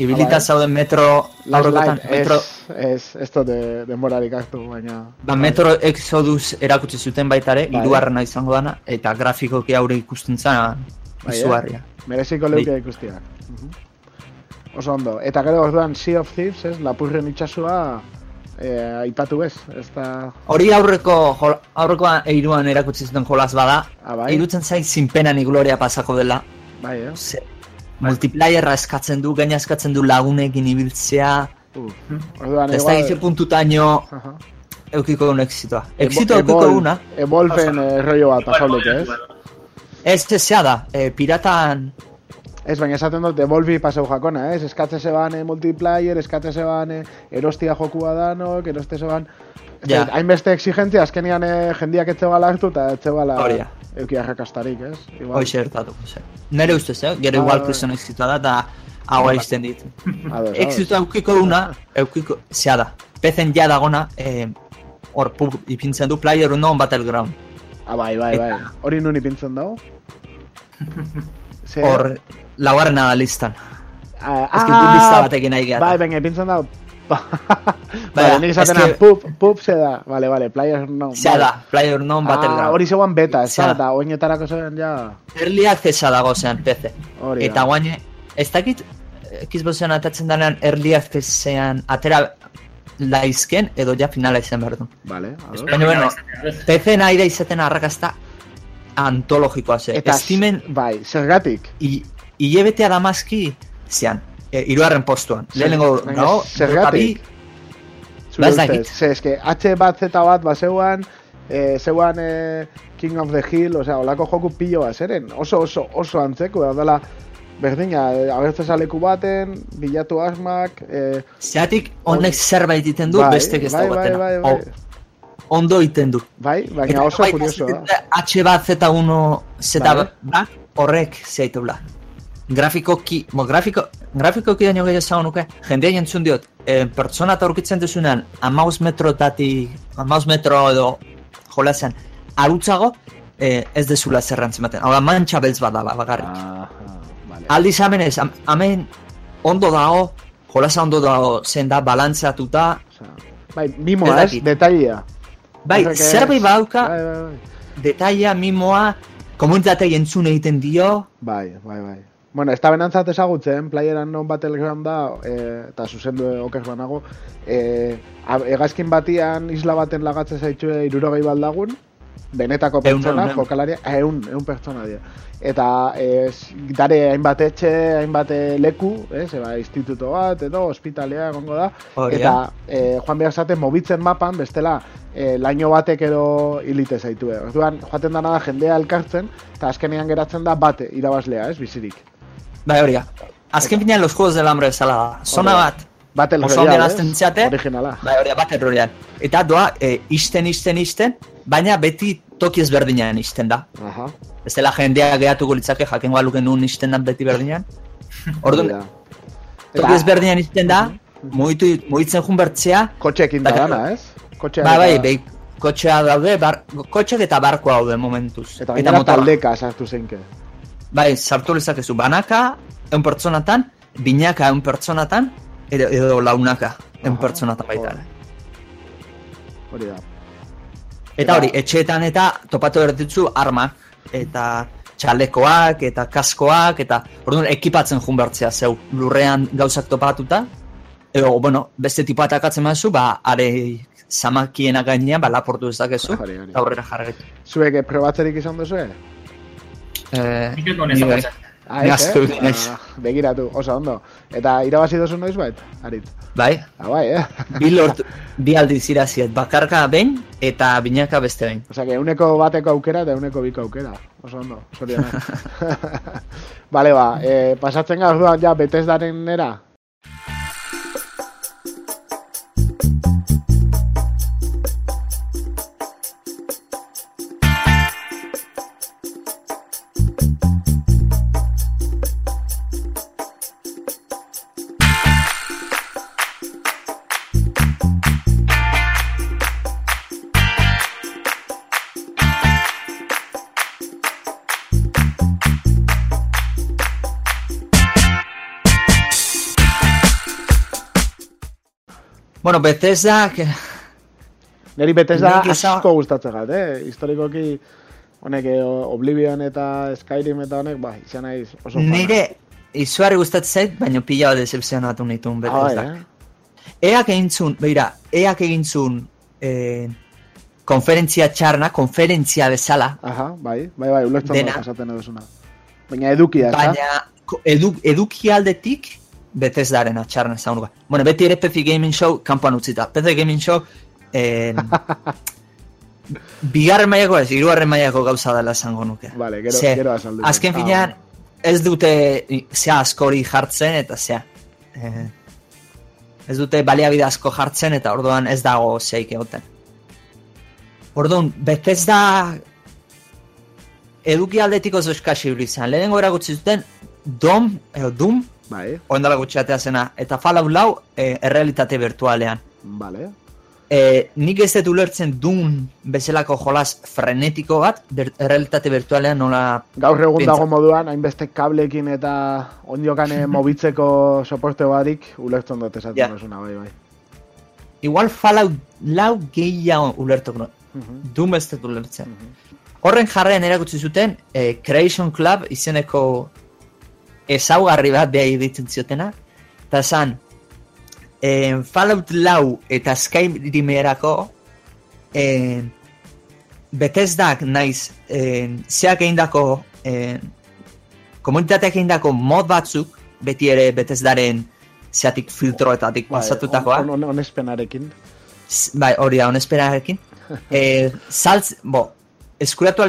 ibilita bai. zauden metro aurrekotan, metro, ez, ez, dut de, denborarik hartu, baina... ba, metro Exodus erakutsi zuten baita ere, Bai. hirugarrena izango dana, eta grafikoki aurre ikusten zen Bai, eh? izugarria. Mereziko Bai. leuke ikustiak. Mhm. Oso ondo. Eta gero orduan Sea of Thieves, ez, lapurren itxasua eh, aipatu ez, ez da... Hori aurreko, jol, aurrekoa eiruan erakutsi zuten jolas bada, Ah, bai, irutzen zait zinpenan igloria pasako dela, bai, eh? ze, multiplayerra eskatzen du, gaina eskatzen du lagunekin ibiltzea, Uh. Orduan, ez da gize puntutaino Aha. eukiko duen exitoa. Evo- Exito eukiko duna, Evolven eh, rollo bat azalduke, ez? ez zea da, e, piratan Ez, baina esaten dut, Evolvi paseu jakona, ez? Eskatze zeban eh, multiplayer, eskatze zeban eh, erostia jokua danok, eroste zeban... Ja. Hainbeste exigentzia, azkenian eh, jendiak etxebala hartu eta etxebala Hori da. euki arrakastarik, ez? Igual. Hoxe gertatuko zen. Nere ustez, eh? Gero Bai, igual kriston exitoa da, eta hau. Ados, ados. Exitoa eukiko duna, eukiko, zea da. Pezen ja dagona, eh, hor pub, ipintzen du player unknown battleground. Ah, bai, bai, bai. Hori nun ipintzen dago? Hor, laugarrena da listan. Ah, Ez que lista batekin nahi gehiago. Bai, baina ipintzen dago Vale, nik esaten eske- pup, pup ze da. Vale, vale, Player no. Zea da, Player Non Ah, Battleground. hori zegoen beta, ez da, eta oinetarako zen ja... Early Accessa dago zean PC. Hori Eta guain, ez dakit Xboxean atatzen denean Early Accessean atera laizken edo ja finala izan behar du. Vale. Baina, bueno, PC nahi da izaten arrakazta antologikoa ze. Eta, Steamen bai, zergatik. i- hilebetea damazki zean, e, iruaren postuan. Lehenengo, no? zergatik? Zure Ba, ez ustez, dakit. ze, eske, H bat Z bat, ba, zeuan, eh, zeuan eh, King of the Hill, osea, olako joku pilo bat, zeren, oso, oso, oso antzeko, da dela, berdina, eh, agertze zaleku baten, bilatu asmak, eh, Zeatik honek zerbait iten du, bai, bestek ez bai, bai, dagoetena. bai, bai, O- Ondo iten du. bai, baina oso kurioso da. H bat Z1 Z Vale. bat horrek zeitula. Grafikoki, mo, grafiko, grafikoki daño gehiago zago nuke, jendea jentzun diot, e, pertsona eta aurkitzen duzunean, amaus metrotatik, amaus metro edo jolazean, arutzago, e, ez dezula zerrantzen baten. Hau da, mantxa beltz badala, bagarrik. Aha, vale. Aldiz hemen ez, am- hemen ondo dago, jolaza ondo dago, zen da, balantzatuta, bai, mimoa, Ez detailea. Bai, zerbait badauka, Bai, bai, bai. detaila, mimoa, komunitate entzun egiten dio, Bai, bai, bai. Bueno, ez da benantzat ezagutzen, playeran non battleground da, e, eta zuzendu oker banago, e, a- hegazkin batian isla baten lagatzen zaitxue irurogei baldagun, benetako pertsona, ehun. jokalaria, ehun, ehun pertsona dira. Eta ez, dare hainbat etxe, hainbat eh, leku, ez, eba, instituto bat, edo, ospitalea egongo da, Hori eta e, joan behar zaten mobitzen mapan, bestela, e, laino batek edo hilite zaitue. Orduan, joaten dana da jendea elkartzen, eta azkenean geratzen da bate, irabazlea, ez, bizirik. Bai, hori. Azken finean los juegos del hambre bezala da. Zona bat, Battle oso Royale, hasten ziate, Originala. bai, hori da, bat errorean. Eta doa, e, isten, isten, isten, baina beti toki ezberdinean isten da. Aha. Ez dela jendea gehatuko litzake jakengo aluken nun isten da beti berdinean. Orduan, toki ezberdinean isten da, mugitu, mugitzen jun bertzea, Kotxeekin da Eta- dana, ez? Kotxeak bai, bai, eta- bai, kotxea daude, bar, kotxeak eta barkoa daude momentuz. Eta gainera motorra. taldeka sartu zeinke. Bai, sartu lezakezu banaka, eun pertsonatan, binaka eun pertsonatan, edo, edo launaka eun Aha, pertsonatan baita. Hori da. Eta hori, etxeetan eta topatu erditzu armak, eta txalekoak, eta kaskoak, eta orduan ekipatzen jun bertzea zeu, lurrean gauzak topatuta, edo, bueno, beste tipa atakatzen mazu, ba, are zamakiena gainean, ba, laportu ez dakezu, Hori, hori. eta aurrera jarretu. Zuek eh, probatzerik izan duzu, eh? Eh, Nik ezagutzen. Ah, eh? naiz. Ah, begiratu, oso ondo. Eta irabazi duzu noiz bait? Arit. Bai, Ah, bai, eh? bi lortu, bi aldiz iraziet, bakarka behin, eta binaka beste behin. Osea, que euneko bateko aukera eta euneko biko aukera. Oso ondo, zorionak. Bale, ba, eh, pasatzen gara orduan ja Bethesdaren era. Bueno, Bethesda, que... Neri Bethesda asko gustatzen gat, eh? Historikoki honek eh, Oblivion eta Skyrim eta honek, ba, izan naiz oso fana. nire izugarri gustatzen zait, baina pila bat decepzionatu nituen Ah, Bethesda. eh? Eak egin beira, eak egin eh, konferentzia txarna, konferentzia bezala, Aha, bai, bai, bai, ulertzen Dena. dut esaten eduzuna. Baina edukia, ez da? baina edu, eduki aldetik Bethesdaren atxarna zaunuka. Bueno, beti ere PC Gaming Show kanpoan utzita. PC Gaming Show eh, bigarren mailako ez, hirugarren mailako gauza dela esango nuke. Vale, gero, Ze, gero azaldu. Azken finean, ez dute zea askori jartzen eta zea. Eh, ez dute baliabide asko jartzen eta orduan ez dago zeik egoten. Orduan, Bethesda eduki aldetik oso eskasi hori izan. Lehenengo erakutsi zuten Dom, edo Doom, Bai, oendala gutxi zena, eta Fallout lau e, errealitate virtualean. vale. E, nik ez dut ulertzen Doom bezalako jolas frenetiko bat, ber, errealitate virtualean nola Gaur egun dago moduan, hainbeste kablekin eta ondokane mobitzeko soporte barik, ulertzen dut esaten Ja. duzuna, bai, bai. igual Fallout lau gehiago ulertuko no. Mhm. Doom ez dut ulertzen. Horren jarrean erakutsi zuten eh, Creation Club izeneko ezaugarri bat beha ditzen ziotena. Eta esan, eh, Fallout lau eta Skyrimerako eh, Bethesdak naiz eh, zeak egindako eh, komunitateak egindako mod batzuk beti ere Bethesdaren zeatik filtroetatik Bai, pasatutakoa. on, on, onespenarekin. Bai, hori da, onesperarekin. eh, saltz, bo, eskuratu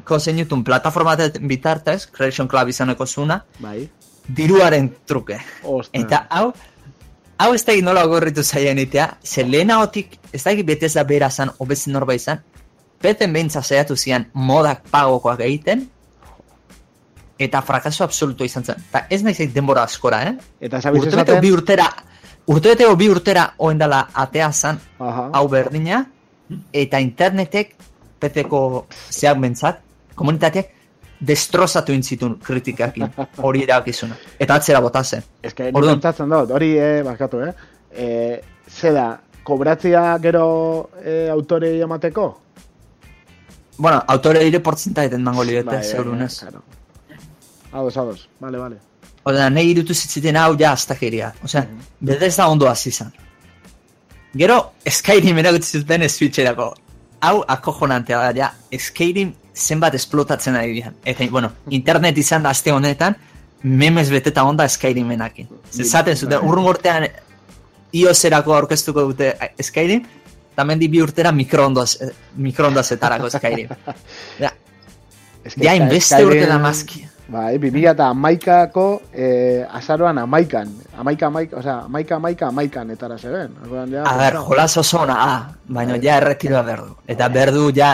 aliko zeinutun plataforma baten bitartez, Creation Club izaneko zuna, Bai. diruaren truke. Ostra. Eta hau, hau ez da nola gorritu zaien itea, ze lehenagotik, ez da egin betez da bera zan, obezin norba izan, beten behintza zaiatu zian modak pagokoak egiten, eta frakaso absoluto izan zen. Eta ez nahi zait denbora askora, eh? Eta zabiz Urtebeteo esaten... bi urtera, urtebeteo bi urtera oendala atea zan, hau berdina, eta internetek, PC-ko zeak bentzat, komunitateak, destrozatu intzitun kritikakin hori erakizuna. Eta atzera bota zen. Ez que Orduan. dut, hori, eh, barkatu, eh? eh ze da, kobratzea gero eh, autorei emateko? Bueno, autore dire portzentaiten mango liete, Bai, bai, zeurunez. claro. Ados, ados, vale, vale. Oda, nahi irutu zitziten hau ja astakeria. Osea, bedez da ondo hasi izan. Gero, Skyrim erakutsi zuten Switcherako. Hau akojonantea da, ja, Skyrim zenbat esplotatzen ari dian. Eta, bueno, internet izan da aste honetan, memes beteta onda Skyrimenakin. Zezaten zuten, urrun gortean iOS-erako aurkeztuko dute Skyrim, eta mendi bi urtera mikroondas, eh, mikroondasetarako Skyrim. Ja, ja inbeste urte da mazki. Bai, 2000 eta amaikako eh, azaroan amaikan. Amaika, amaika, osea, amaika, amaika, amaikan etara zeben. Ja, A ber, jolas oso ona, ah, baina ja erretiroa berdu. Eta berdu ja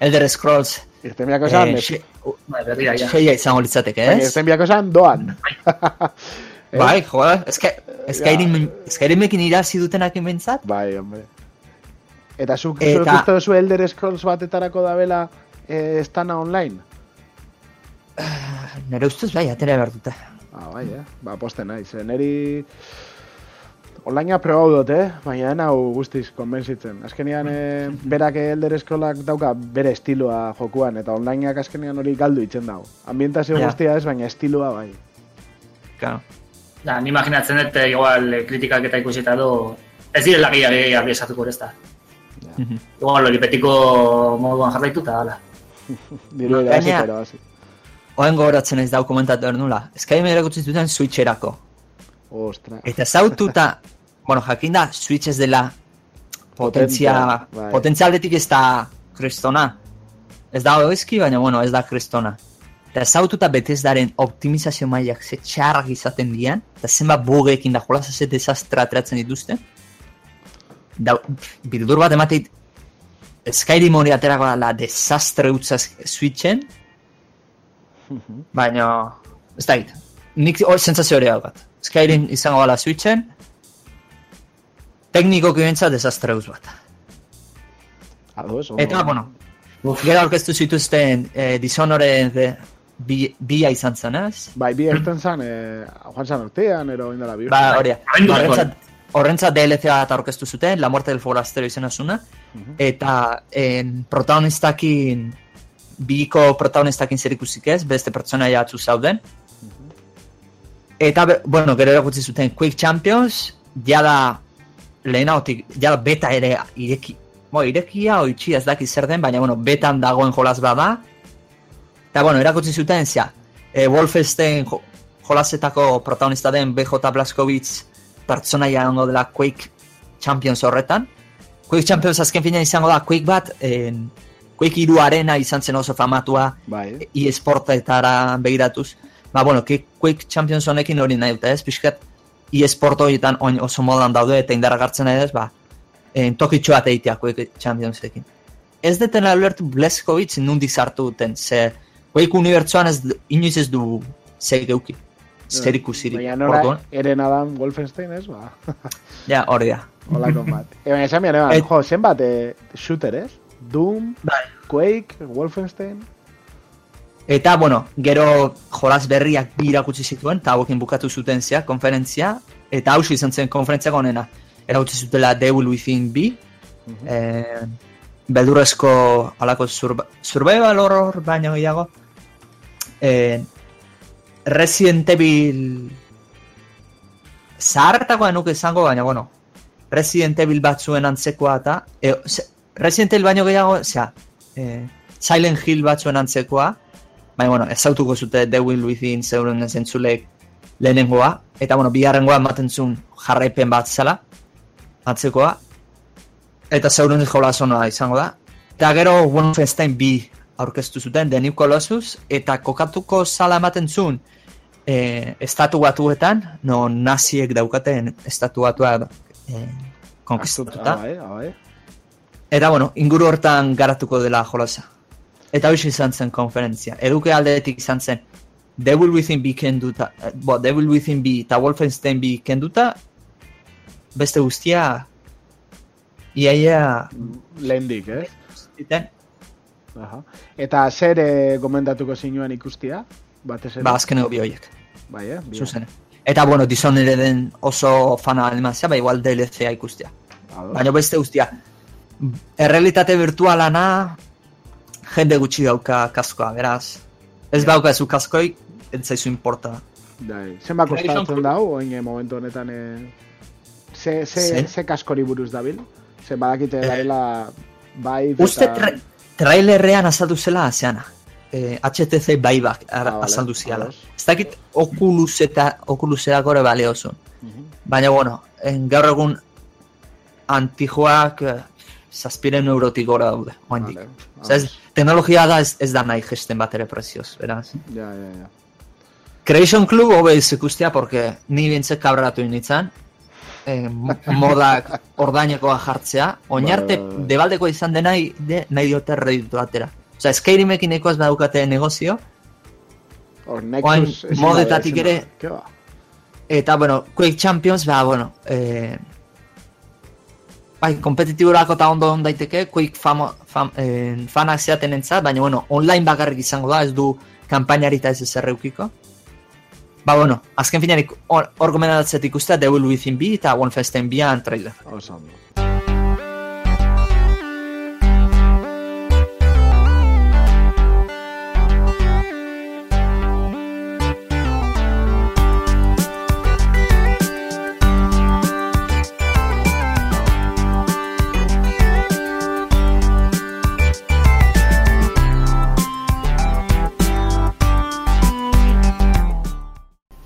Elder Scrolls Irten biako esan, eh, eh, xe- Bai, berria, ja. seia izango litzateke, baina ez? irten biako esan doan. Eh? Bai, joder, eske, Skyrim, Skyrimekin irazi dutenak inbentzat? Bai, hombre. Eta zuk Eta- uste duzu Elder Scrolls batetarako dabela eh, estana online? Nere ustez bai, atera behar dute. Ah, bai, eh? Ba, poste naiz. Eh, Neri... Onlinea probau dut, eh? Baina hau guztiz konbentzitzen. Azkenean, eh, berak Elder Scrollak dauka bere estiloa jokuan, eta onlineak azkenean hori galdu itzen dago. Ambientazio Ja. guztia ez, baina estiloa bai. Claro. Da, ni imaginatzen dut, eh, igual, eh, kritikak eta ikusita du, ez direla gehiagi argi esatuko ez da. Mhm. Igual, hori betiko moduan jarraituta, hala. Diru irabazi, Gainera- pero hasi. Oen gogoratzen ez dau komentatu nula. Skyrim erakutsi zuten Switcherako. Ostra. Eta zaututa, bueno, jakin da, Switch ez dela potentzia, bai. potentzialetik ez da kristona. Ez da oizki, baina, bueno, ez da kristona. Eta zaututa Bethesdaren optimizazio mailak ze txarrak izaten dian, eta zenbat bugekin da jolaz ze desastra ateratzen dituzte. Da, bildur bat emateit, Skyrim hori aterako da la desastre utza Switchen, baina, ez da git, nik hori sentsazio hori daukat. Skyrim izango gala Switchen, teknikoki bentsa desastre utz bat. Ados, ondo. Eta, bueno, gero aurkeztu zituzten eh, Dishonored eh, bi, bia izan zen, ez? Bai, bi erten zan, eh, joan zan urtean, ero indela bi Ba, hori, horrentzat, horrentzat DLC bat aurkeztu zuten, La Muerte del Forastero izena zuna, eta en, protagonistakin, biko protagonistakin zer ikusik ez, beste pertsonaia atzu zauden. Eta, be- bueno, gero erakutsi zuten Quick Champions, jada lehenagotik, jada beta ere ireki, bo, irekia o itxia ez daki zer den, baina, bueno, betan dagoen jolaz bada. Eta, bueno, erakutsi zuten, zia, e, Wolfenstein jo, jolazetako protagonista den BJ Blazkowicz pertsonaia ongo dela Quake Champions horretan. Quake Champions azken finean izango da Quake bat, en, Quake iru arena izan zen oso famatua, Bai, e-sportetara begiratuz. Ba, bueno, Quake Champions honekin hori nahi dute, ez? Piskat, e-sport horietan oin oso modan daude eta indarra gartzen nahi ez, ba, en, tokitxo bat egitea Quake Championsekin. Ez detena ulertu Blazkowicz nundik sartu duten, ze Quake unibertsuan ez, inoiz ez du zer geuki, zer ikusirik. baina nora eren Adam Wolfenstein ez, ba, Ja, hori da. holako bat. E, baina esan bian, eban, jo, zenbat eh, shooter ez? Doom, Bai. Quake, Wolfenstein, Eta, bueno, gero jolaz berriak bi irakutsi zituen, eta hauekin bukatu zuten zea, konferentzia, eta hausi izan zen konferentziak onena. erautzi zutela Devil Within B, eh, beldurrezko alako surba, survival horror baino gehiago, eh, Resident Evil zahartakoa nuke izango, baina bueno, Resident Evil batzuen antzekoa eta e, Resident Evil baino gehiago, osea, eh, Silent Hill batzuen antzekoa, baina bueno, ezautuko zute The Will Within zeuren zentzulek lehenengoa, eta bueno, bigarrengoa ematen zuen jarraipen bat zela, antzekoa, eta zeuren jola zonoa izango da. Eta gero Wolfenstein bi aurkeztu zuten, The New Colossus, eta kokatuko zala ematen zuen, eh, estatu batuetan, no naziek daukaten estatu batua eh, konkistatuta. Ah, bai, ah. Eta bueno, inguru hortan garatuko dela jolasa. Eta hoxe izan zen konferentzia. Eduke aldeetik izan zen Devil Within B kenduta, eh, bo, Devil Within B eta Wolfenstein B kenduta, beste guztia iaia Lehendik, eh? ziten, Aha. Eta zer eh, gomendatuko zinuen ikustia? Batez ere? ba azkeneko bi horiek, Bai, eh? Zuzen. Eta bueno, Dishonored oso fana animazia, ba igual DLC-a ikustia. Ados. Baina beste guztia. Errealitate virtualana jende gutxi dauka kaskoa, beraz. Ez dauka zu kaskoik, ez zaizu importa. Bai. Zenba kostatzen dau, oin momentu honetan ze, ze, Ze? ze kaskori buruz dabil? Ze badakite Eh, daila bai Uste tra trailerrean azaldu zela, zeana. Eh, HTC Buyback Ah, vale, azaldu ziala. Ez dakit Oculus eta Oculuserako gore baleo zuen. Mhm. Baina, bueno, en, gaur egun antijoak eh, zazpiren eurotik gora daude, oandik. Vale, ez, teknologia da ez, ez da nahi gesten bat ere prezioz, beraz. Ja, ja, ja. Creation Club hobe ikustia, porque ni bintzek kabratu initzan, eh, mo- modak ordainekoa jartzea, oinarte Bai, bai, bai. debaldeko izan dena de, nahi diote reditu atera. Osea, Skyrimekin ekoaz badukate negozio, Oain, modetatik ere- ba? eta, bueno, Quake Champions, ba, bueno, eh, bai, kompetitiborako eta ondo on daiteke, Quake famo, fam, eh, fanak zeaten entzat, baina, bueno, online bakarrik izango da, ez du kanpainari eta ez ezer eukiko. Ba, bueno, azken finarik hor hor gomendatzet ikustea Devil Within B eta Wolfenstein B trailer. Oso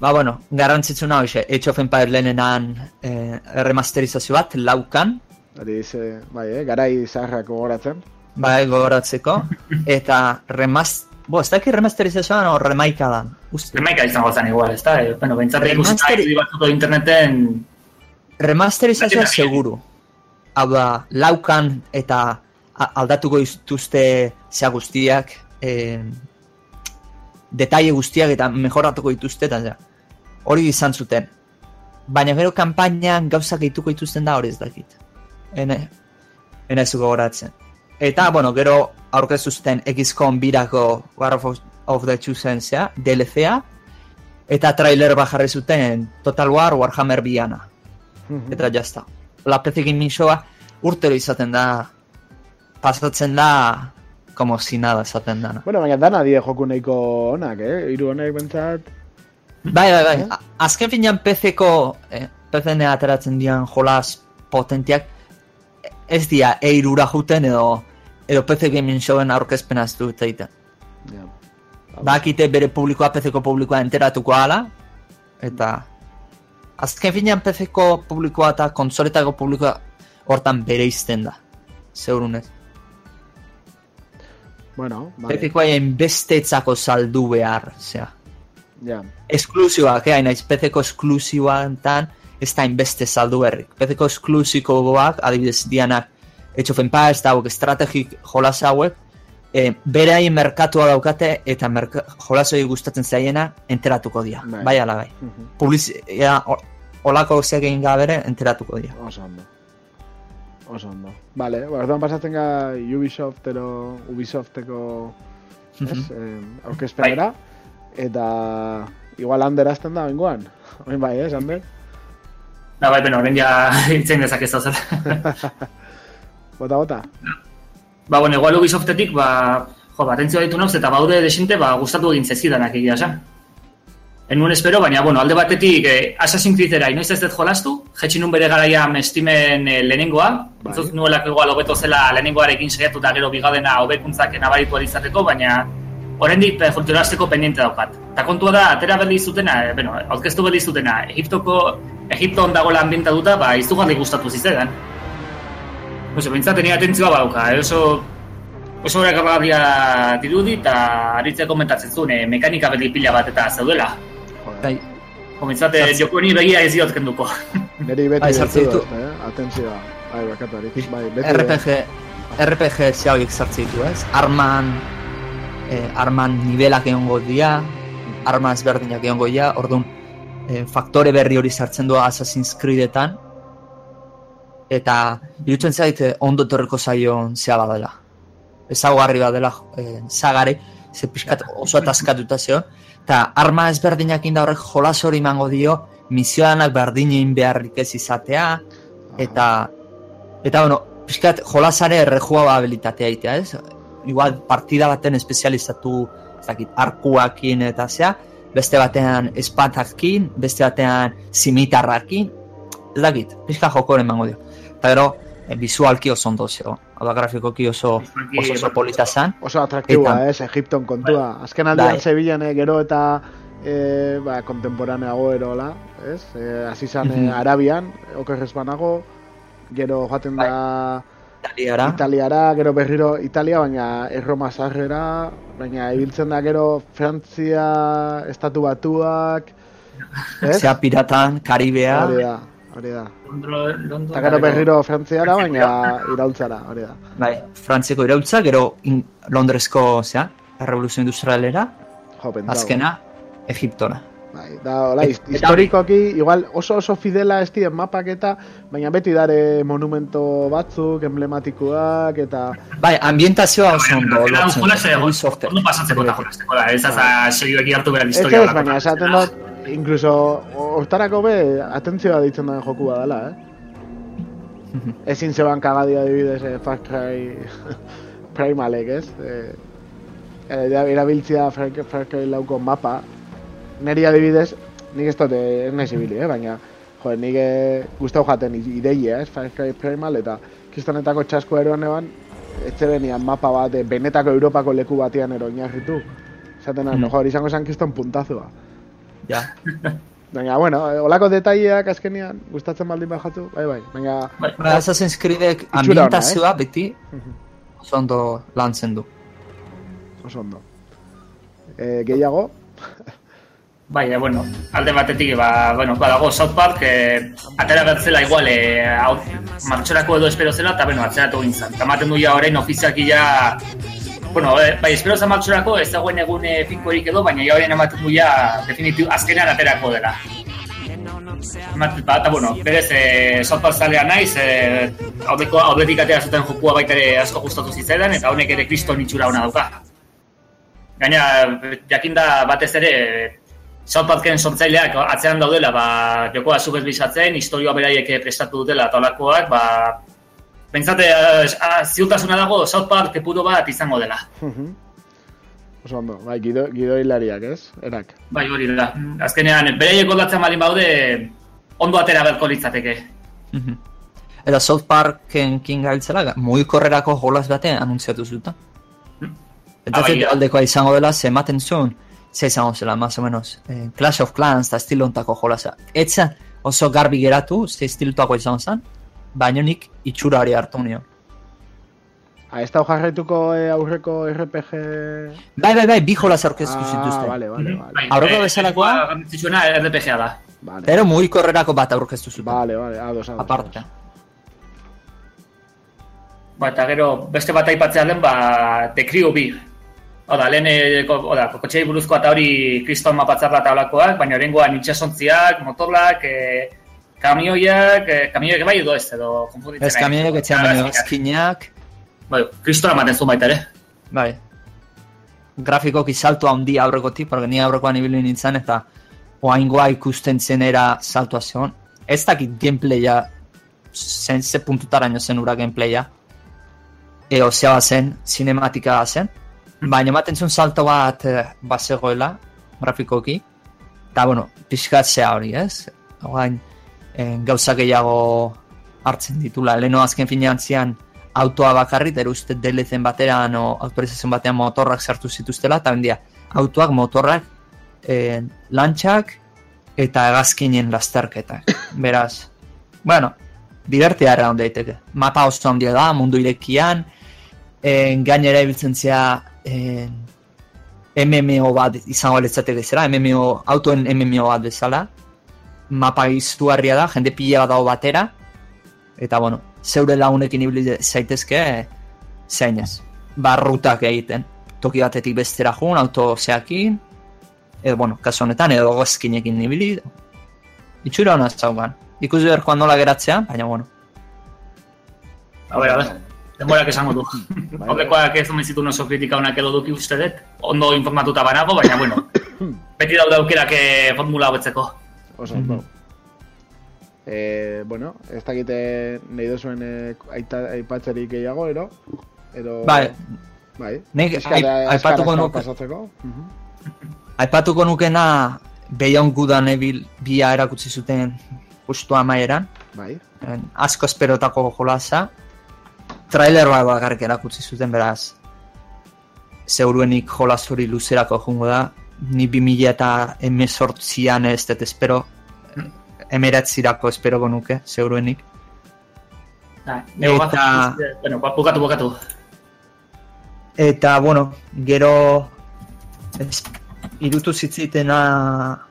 Ba, bueno, garrantzitsuna hoxe, Age of Empire lehenenan eh, remasterizazio bat, laukan, Hori ze, bai, eh? garai zaharrak gogoratzen. bai, gogoratzeko, eta remast... Bo, ez dakit remasterizazioan o remaika dan. Uste, Remaika izango zen igual, ez da? Eh, Bueno, bentsat ikusita Remaster- batzuko interneten remasterizazioa seguru. Hau da, laukan eta aldatuko dituzte zea guztiak, eh, detaile guztiak eta mejoratuko dituzte, eta ja, hori izan zuten. Baina gero kanpainan gauzak gehituko dituzten da hori ez dakit. Ene, ene ez gogoratzen. Eta, bueno, gero aurkeztu zuten XCOM birako War of, of the Chosen zea, DLC-a, eta trailer bat jarri zuten Total War Warhammer biana Mhm. eta jazta. La PC Gaming Showa urtero izaten da, pasatzen da, como si nada esaten dana. Bueno, baina dana die joku nahiko onak, eh? Hiru honek bentsat... Bai, bai, bai, a- azken finean PC-ko, eh, PC-ne ateratzen dian jolas potentiak, ez dia eirura juten edo, edo PC Gaming Showen aurkezpena ez dut egiten. Ja. Bakite bere publikoa, PC-ko publikoa enteratuko ala, eta azken finean PC-ko publikoa eta konsoletako publikoa hortan bere izten da. Zeurunez. Bueno, vale. PC-ko haien bestetzako saldu behar, zera. Ja. Esklusiboak, eh, naiz PC-ko esklusiboetan ez da inbeste saldu berrik. PC-ko esklusikoak, adibidez dianak Age of Empires hauek estrategik jolas hauek, e, bere haien merkatua daukate eta merka, jolasoi gustatzen zaiena enteratuko dira. Bai. Bai, ala bai. Mhm. Publizia, olako zeak egin gabere enteratuko dira. Oso ondo. Oso ondo. Vale, ba, orduan pasatzen ga Ubisoft ero Ubisofteko ez, eh, aurkezpenera. Eta igual Ander azten da bengoan. Oin bai, ez, Ander? Da, bai, beno, horren ja hitzen dezak ez da zer. Bota, bota. ba, bueno, igual Ubisoftetik, ba, jo, ba, atentzioa ditu nauz, eta baude desinte, ba, gustatu egin zezidanak egia esan. En nuen espero, baina, bueno, alde batetik, eh, Assassin's Creedera, inoiz ez dut jolastu, jetxin nun bere garaia estimen eh, lehenengoa, Bai. nuelako igual hobeto zela lehenengoarekin saiatu eta gero bigadena hobekuntzak nabaritu izateko, baina oraindik eh, funtzionasteko pendiente daukat. Ta kontua da, atera berri zutena, eh, bueno, aurkeztu berri zutena, Egiptoko, Egipton dagoela ambientatuta, ba, izugarri gustatu zizedan. Oso, bintzat, tenia atentzioa bauka, eh, oso, oso horrekagarria dirudi, eta aritzea komentatzen zuen, eh, mekanika berri pila bat eta zeudela. Joder. Bai, Komentzate, Sartze- joko ni begia ez diot kenduko. Neri beti Bai, dut, ditu. eh? Atentzioa. Bai, bakatu. Bai, beti RPG, RPG zehauik sartzen ditu, ez? Arman, eh, arman nivelak egongo dira, arma ezberdinak egongo dira, orduan eh, faktore berri hori sartzen du Assassin's Creedetan, eta irutzen zait eh, ondo etorriko zaion zea badela. Ezaguarri badela eh, zagari, ze pixkat oso ataskatuta zeo, eta arma ezberdinak inda horrek jolas hori emango dio, misioanak berdinin beharrik ez izatea, eta eta bueno, pixkat jolasare errejugabilitatea egitea, ez? Igual partida baten espezializatu ez dakit, arkuakin eta zea, beste batean espatakin, beste batean simitarrakin, ez dakit, pixka jokoren emango dio. Eta gero, eh, visualki oso ondo zeo, hau grafikoki oso, oso, oso polita zen, Oso atraktiboa, Eta- ez, Egipton kontua. Azken aldean Bai. Sevillan eh, gero eta eh, ba, kontemporaneago erola, ez? Eh, hasi zan eh, Mhm. Arabian, okerrez banago, gero joaten da italiara, Italiara, gero berriro Italia, baina Erroma zarrera, baina ibiltzen da gero Frantzia, Estatu Batuak, ez? zea piratan, Karibea, Hori da, hori da. Eta gero berriro Frantziara, baina iraultzara, hori da. bai, Frantziko iraultza, gero in, Londresko, zea, Revoluzio Industrialera, azkena, Egiptora. Bai, da, hola, Et- hist- eta historikoki, igual oso oso fidela ez dien mapak eta, baina beti dare monumento batzuk, emblematikoak, eta... Bai, ambientazioa oso ondo eh, ondo pasatzeko eta jolasteko da, ez aza serioeki hartu behar Ez historia. ez, baina esaten dut, incluso hortarako be, atentzioa ditzen duen joku badala, eh? Ezin zeban kagadia adibidez eh, Far Cry Primalek, ez? Eh, eh, da- erabiltzea Far, Far Cry lauko mapa, niri adibidez, nik ez dut, eh, ez naiz ibili, eh? baina, jo, nik eh, gustau jaten ideia, ez? Far Cry Primal, eta kristonetako txasko eroan eban, etxe benian mapa bat, eh, benetako Europako leku batean ero oinarritu. Esaten mm. Jo, izango zen kriston puntazua. Ja. Baina, bueno, eh, olako detaileak azkenean, gustatzen baldin bajatu, bai, bai, baina, Ba, Assassin's Creedek ambientazioa beti oso ondo lantzen du. oso ondo. E, gehiago, Bai, eh, bueno, alde batetik, ba, bueno, badago South Park, eh, atera bertzela igual, eh, hau, martxorako edo espero zela, eta, bueno, atzeratu gintzen. Eta ematen du ja orain ofiziaki ja, bueno, eh, bai, espero zen martxorako ez dagoen egun finkorik edo, baina ja orain ematen du ja, azkenean aterako dela. Ematen, ba, eta, bueno, berez, eh, South Park zalea naiz, eh, aurreko, aurretik atera zuten jokua baita ere asko gustatu zitzaidan, eta honek ere kriston itxura ona dauka. Gaina, jakinda batez ere, South Parken sortzaileak atzean daudela, ba, jokoa superbisatzen, historioa beraiek prestatu dutela eta olakoak, ba, pentsate, uh, ziurtasuna dago South Park puro bat izango dela. oso ondo, bai, gido, gido hilariak, ez? Erak. Bai, hori da. Azkenean, beraiek goldatzen balin baude, ondo atera berko litzateke. Mhm. Eta South Parken king gabiltzela, mugikorrerako jolas batean anuntziatu zuten. Eta Ah, bai, aldekoa izango dela, ze ematen zuen, ze izango zela, más o menos, eh, Clash of Clans eta estilontako jolasa. Etzan oso garbi geratu, ze estilontako izango zen, baina nik itxura hori hartu nio. Ah, ez da jarraituko eh, aurreko RPG... Bai, bai, bai, bi jolas aurkeztu ah, zituzten. vale, vale, vale. Bai, Aurreko eh, bezalakoa? Garrantzitsuena RPG-a da. Vale, Pero mugikorrerako bat aurkeztu zuten. vale, vale, ados, ados. Aparte. ados. Ba, eta gero, beste bat aipatzea den, ba, The Crew bi. Oda, lehen, eh, ko- oda, kokotxei buruzkoa eta hori kriston mapatzarra eta olakoak, baina horrengoan itxasontziak, motorlak, eh, kamioiak, eh, kamioiak bai edo ez, edo konfunditzen. Ez kamioiak etxean baino eskinak, Bai, kristona ematen zuen baita ere. bai. Grafikoki salto handi aurrekotik, porque ni aurrekoan ibili nintzen eta oaingoa ikusten zenera saltua zeon. ez dakit gameplaya zen ze puntutaraino zen ura gameplaya eo zea zen, cinematika zen baina ematen zuen salto bat eh, bazegoela grafikoki eta bueno, pixkat zea hori ez Oain, eh, gauza gehiago hartzen ditula leno azken finean autoa bakarrit, ero uste delezen batean o autorizazioen batean motorrak sartu zituztela, eta bendia, autoak, motorrak, e, lantxak eta egazkinen lasterketak. Beraz, bueno, divertia daiteke. Mapa oso handia da, mundu irekian, e, gainera ibiltzen zea e, MMO bat izango letzate bezala, MMO, autoen MMO bat bezala, mapa izugarria da, jende pila bat dago batera, eta bueno, zeure lagunekin ibili zaitezke zeinez. Barrutak egiten. Toki batetik bestera jun, auto zeakin, edo, bueno, kasu honetan, edo gozkinekin ibili. Itxura hona zaugan. Ikusi behar joan nola geratzea, baina, bueno. A ver, a ver. Denborak esango du. Horrekoak ez omen zitu oso kritika honak edo duki uste dut. Ondo informatuta banago, baina, bueno. Beti daude aukerak eh, formula hobetzeko. Oso, mm -hmm. E, bueno, ez dakite nahi duzuen e, aipatzerik gehiago, ero? Edo... Bai. Bai. Nik aipatuko nuke... Pasatzeko. Mhm. Aipatuko nukena Beyond Good and Evil bia erakutsi zuten justu amaeran. Bai. En, asko esperotako jolasa. Trailer bat bakarrik erakutsi zuten beraz. Zeuruenik jolas hori luzerako jungo da. Ni 2000 eta emezortzian ez dut espero emeratzirako espero nuke, zeuruenik. Da, eta... Bueno, bukatu, bukatu. Eta, bueno, gero... Es, irutu zitzitena...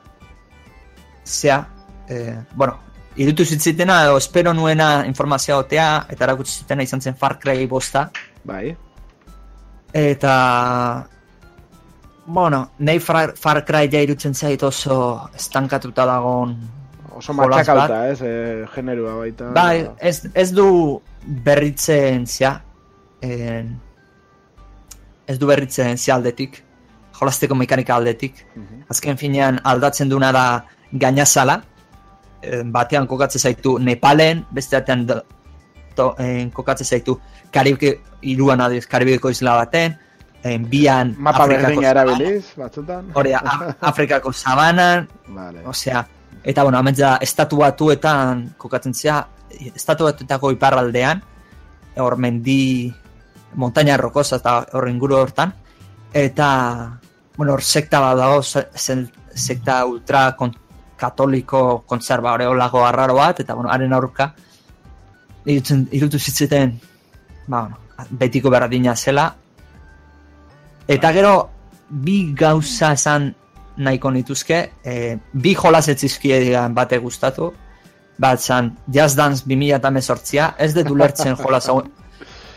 Zea... Eh, bueno, irutu zitzitena, edo espero nuena informazioa otea, eta erakutsi zitena izan zen Far Cry bosta. Bai. Eta... Bueno, nahi Far, Far Cry ja irutzen zait oso estankatuta dagoen oso matxakauta, ez, e, generua baita. Bai, ez, ez du berritzen zia, en, ez du berritzen zia aldetik, jolasteko mekanika aldetik. Mhm. Azken finean aldatzen duna da gainazala, batean kokatze zaitu Nepalen, beste batean to, en, kokatze zaitu Karibike, iruan adiz, Karibiko isla baten, en, bian Mapa berdina erabiliz, batzutan. Hori, Afrikako sabanan, vale. osea, Eta, bueno, ametza, estatu batuetan kokatzen zea, estatu batuetako iparraldean, hor mendi, montaña rokosa eta hor inguru hortan, eta, bueno, hor sekta bat dago, sekta ultra kon, katoliko kontzerba hori lago arraro bat, eta, bueno, haren aurka, irutzen, irutu zitzeten, ba, bueno, betiko berdina zela, eta gero, bi gauza esan nahiko nituzke, e, bi jolaz etzizkiean bate gustatu, bat zan Just Dance 2000 eta mesortzia, ez dut ulertzen jolaz hau.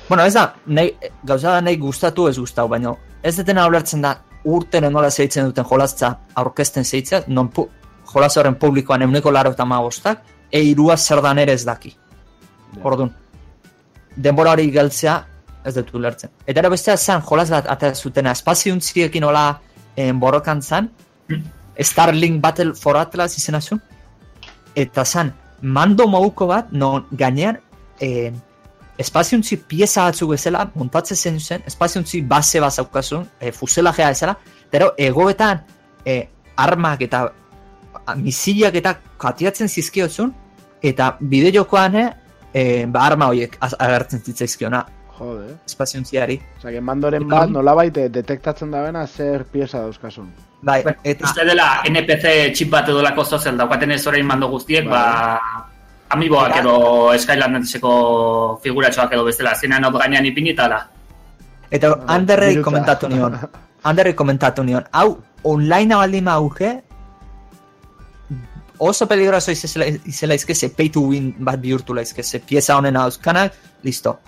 Bueno, ez da, nahi, gauza da nahi gustatu ez gustatu, baina ez detena ulertzen da urten nola zeitzen duten jolaztza aurkezten zeitzea, non pu, jolaz horren publikoan euneko laro eta magostak, e irua zer dan ere ez daki. Ordun, denbora hori galtzea ez dut ulertzen. Eta ere bestea zan jolaz bat eta zutena espaziuntziekin hola en borokan zan, Starlink Battle for Atlas izena zuen. Eta zan, mando moguko bat, non gainean, eh, espaziontzi pieza batzuk ezela, montatzen zen zen, espaziontzi base bat zaukazun, eh, fuselajea ezela, pero egoetan eh, armak eta misilak eta katiatzen zizkiotzun, eta bide jokoan eh, ba arma horiek agertzen zitzaizkiona. Jode. Espaziontziari. Osa, que mandoren bat nolabait detektatzen da bena zer pieza dauzkasun. Bai, eta... Uste dela NPC txip bat edo lako zozel daukaten ez orain mando guztiek, bai. ba... Amiboak edo Skylandeseko figuratxoak edo bestela, zenean hau gainean ipinitala. Eta Anderrei komentatu nion, Anderrei komentatu nion, hau online baldin auge, oso peligroso izela, izela izke, ze pay to win bat bihurtu laizke, ze pieza honen auskanak, listo.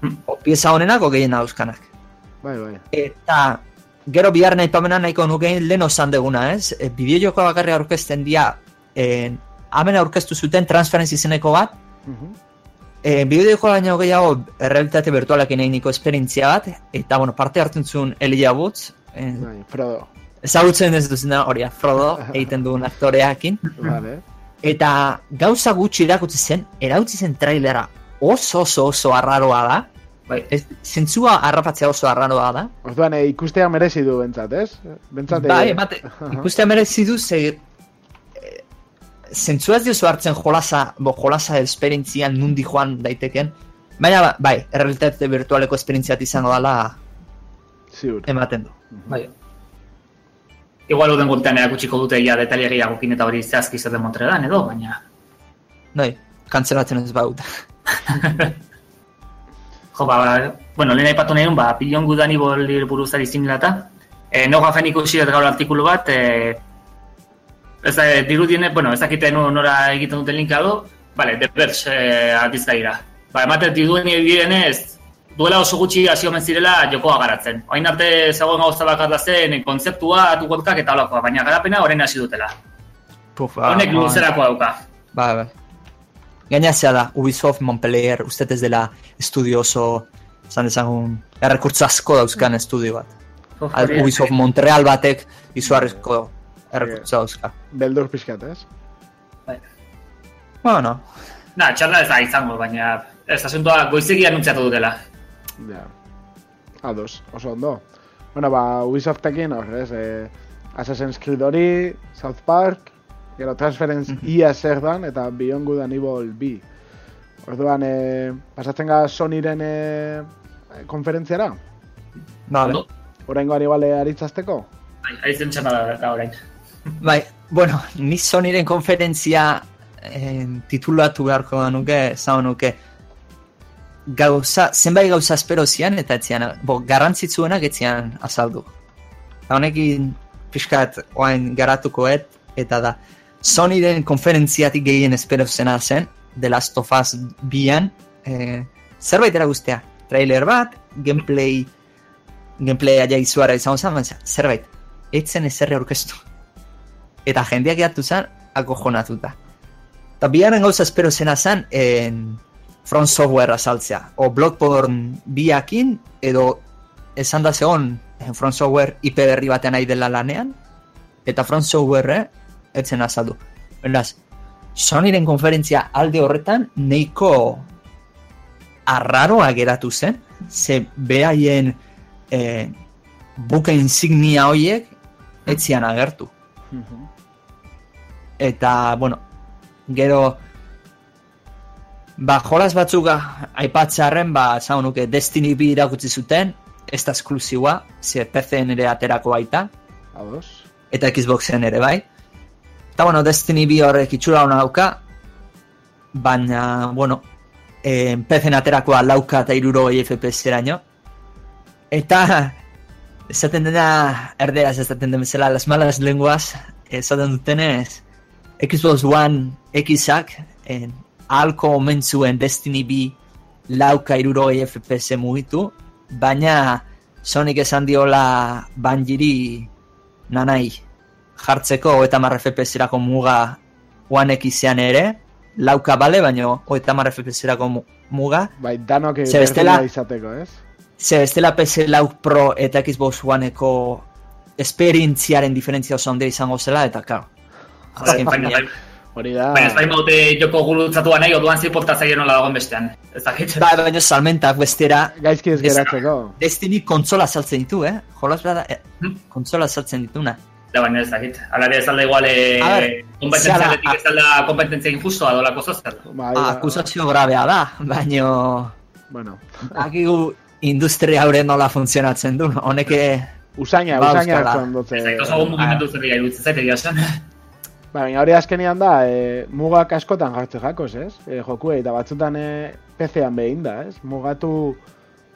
Hmm. O pieza honenak o gehien. Bai, bai. Eta gero bihar nahi pamena nahiko nukein lehen osan deguna, ez? E, bideo joko bakarri aurkezten dia, e, hamen aurkeztu zuten transferenzi zeneko bat, uh -huh. e, bideo joko baino gehiago realitate virtualak nahi esperientzia bat, eta bueno, parte hartzen zuen Elia Woods, e, bai, Frodo. Ezagutzen ez duzen hori, Frodo, egiten duen aktoreakin. Vale. Eta gauza gutxi irakutsi zen, erautzi zen trailera oso oso oso arraroa da. Bai. Ez, zentzua harrapatzea oso arraroa da. Orduan, e, ikustea merezi du bentsat, ez? Bentsat, e, Bai, emate, ikustea merezi du, ze... eh, Zentzua ez diozu hartzen jolasa, bo, jolasa esperientzian nundi joan daiteken. Baina, ba- bai, errealitate virtualeko esperientziat izango dela Ziur. ematen du. Bai. Igual uden gurtean erakutsiko dute ja detaile gehiagokin eta hori zehazki zer dan edo, baina... Bai, kantzelatzen ez baut. Jo, ba, bueno, lehen aipatu nahi ba, Billion Good Hannibal buruzari similata. E, no gafen ikusi dut gaur artikulu bat, e, ez da, dirudiene, bueno, ez dakite nu- nora egiten duten linka du, vale, The Verge e. Ba, ematen diduen direnez, duela oso gutxi hasi omen zirela jokoa garatzen. Oain arte zegoen gauza bakar da zen, kontzeptua, atukotkak eta holakoa, baina garapena orain hasi dutela. Puf, ba, Honek ba, luzerako dauka. Bai, bai. Gaina zea da, Ubisoft Montpellier, uste ez dela estudio oso, zan dezagun, errekurtza asko dauzkan estudio bat. Uf, Al, Ubisoft Montreal batek izuarrizko errekurtza dauzka. Beldur pixkat, ez? Bueno, Na, txarra ez da izango, baina ez asuntoa goizegi anuntziatu dutela. Ja. Ados, oso ondo. Bueno, ba, Ubisoftekin, hor, ez? Eh, Assassin's Creed hori, South Park, gero Transference ia zer dan, eta Beyond Good and Evil B. Orduan, eh, pasatzen ga Sonyren eh, konferentziara? vale. Ondo? Oraingoan igual eh, aritzazteko? Bai, Aizen da, da orain. Bai, bueno, ni Sonyren konferentzia eh, titulatu beharko da nuke, zau nuke, gauza, zenbait gauza espero zian, eta etzian, bo, garrantzitsuenak etzian azaldu. Eta honekin pixkat oain garatukoet, eta da, Sonyren konferentziatik gehien espero zena zen, The Last of Us bian, eh, zerbait eragustea, trailer bat, gameplay, gameplay aia izuara izango zen, baina zerbait, etzen ezerre aurkeztu eta jendeak gehiatu zen akojonatuta. Eta biaren gauza espero zena zen en Front Software azaltzea. O Bloodborne biakin edo esan da zegoen en Front Software IP berri batean nahi dela lanean eta Front Software etzen azaldu. Beraz, Sonyren konferentzia alde horretan neiko arraroa geratu zen, ze behaien eh, buke insignia hoiek etzian agertu. Eta, bueno, gero ba, jolas batzuk aipatzearen, ba, zau nuke Destiny 2 irakutsi zuten, ez da esklusiua, ze PC-en ere aterako baita, Ados? eta Xboxen ere bai. Eta, bueno, Destiny 2 horrek itxura hona dauka, baina, bueno, eh, PC-en aterakoa lauka eta iruro FPS eraino. Eta, esaten dena, erderaz esaten den bezala, las malas lenguas, esaten dutenez, Xbox One X-ak, ahalko omen zuen Destiny 2 lauka iruro FPS mugitu, baina Sonic esan diola banjiri nanai jartzeko eta mar FPS-erako muga One X-ean ere, lauka bale, baina eta mar FPS-erako mu- muga, Bai, danok bestela- berdina izateko, ez? Ze bestela PS Lau Pro eta Xbox One-eko esperientziaren diferentzia oso handia izango zela, eta klar. Azken Baina, finean. Hori da... baina ez bain baute joko gurutzatua nahi, oduan ziporta zaio nola dagoen bestean. Ez dakit. Ba, baina salmentak bestera, Gaizki ez geratzeko. Destiny kontsola saltzen ditu, eh? Jolas bada, eh, Hmm? kontsola saltzen dituna. Da baina ez dakit. Ala ere ez alda igual, eh, kompetentzialetik zara- ez alda kompetentzia injustoa dolako zozer. Bai, Ah, ba- akusazio grabea da, baina Bueno, akigu industria hauren nola funtzionatzen du, honek usaina, Ba, usaina hartzen dute. Ez dakit oso mugimendu zer dira iruditzen zait egia esan. Ba, baina hori azkenian da, e, mugak askotan jartze jakoz, ez? E, jokuei, eta batzutan e, PC-an behin da, ez? Mugatu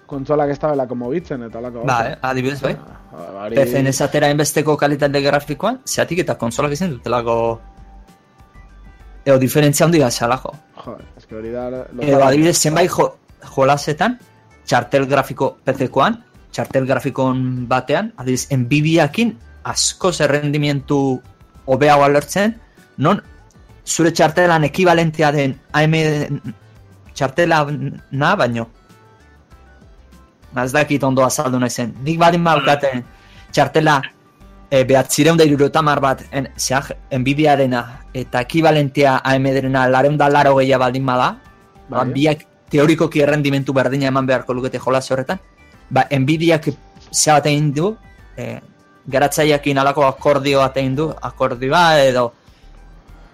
kontsolak ez dabelako mogitzen, eta olako. ba, eh, adibidez, bai. Ba, hori- PC-en esatera inbesteko kalitate grafikoan, zeatik eta konsolak izan dutelako Eo, diferentzia handia zalako. Jo, eske hori da... lo- Edo, adibidez, zenbait jo, jolasetan, txartel grafiko PC-koan, txartel grafikon batean, adibidez, Nvidiakin asko zerrendimientu hobeago alertzen, non zure txartelan ekibalentea den AMD txartela na baino. Ez dakit ondo azaldu naizen. Nik badin malkaten txartela e, behatzireun da irurota mar bat en, zeak, Nvidiarena eta ekibalentea AMD-rena lareun da laro gehia baldin bada, ba, Bai. biak teorikoki errendimentu berdina eman beharko lukete jolas horretan, ba, Nvidiak ze bat egin du, e, garatzaileekin alako akordio bat egin du, akordioa edo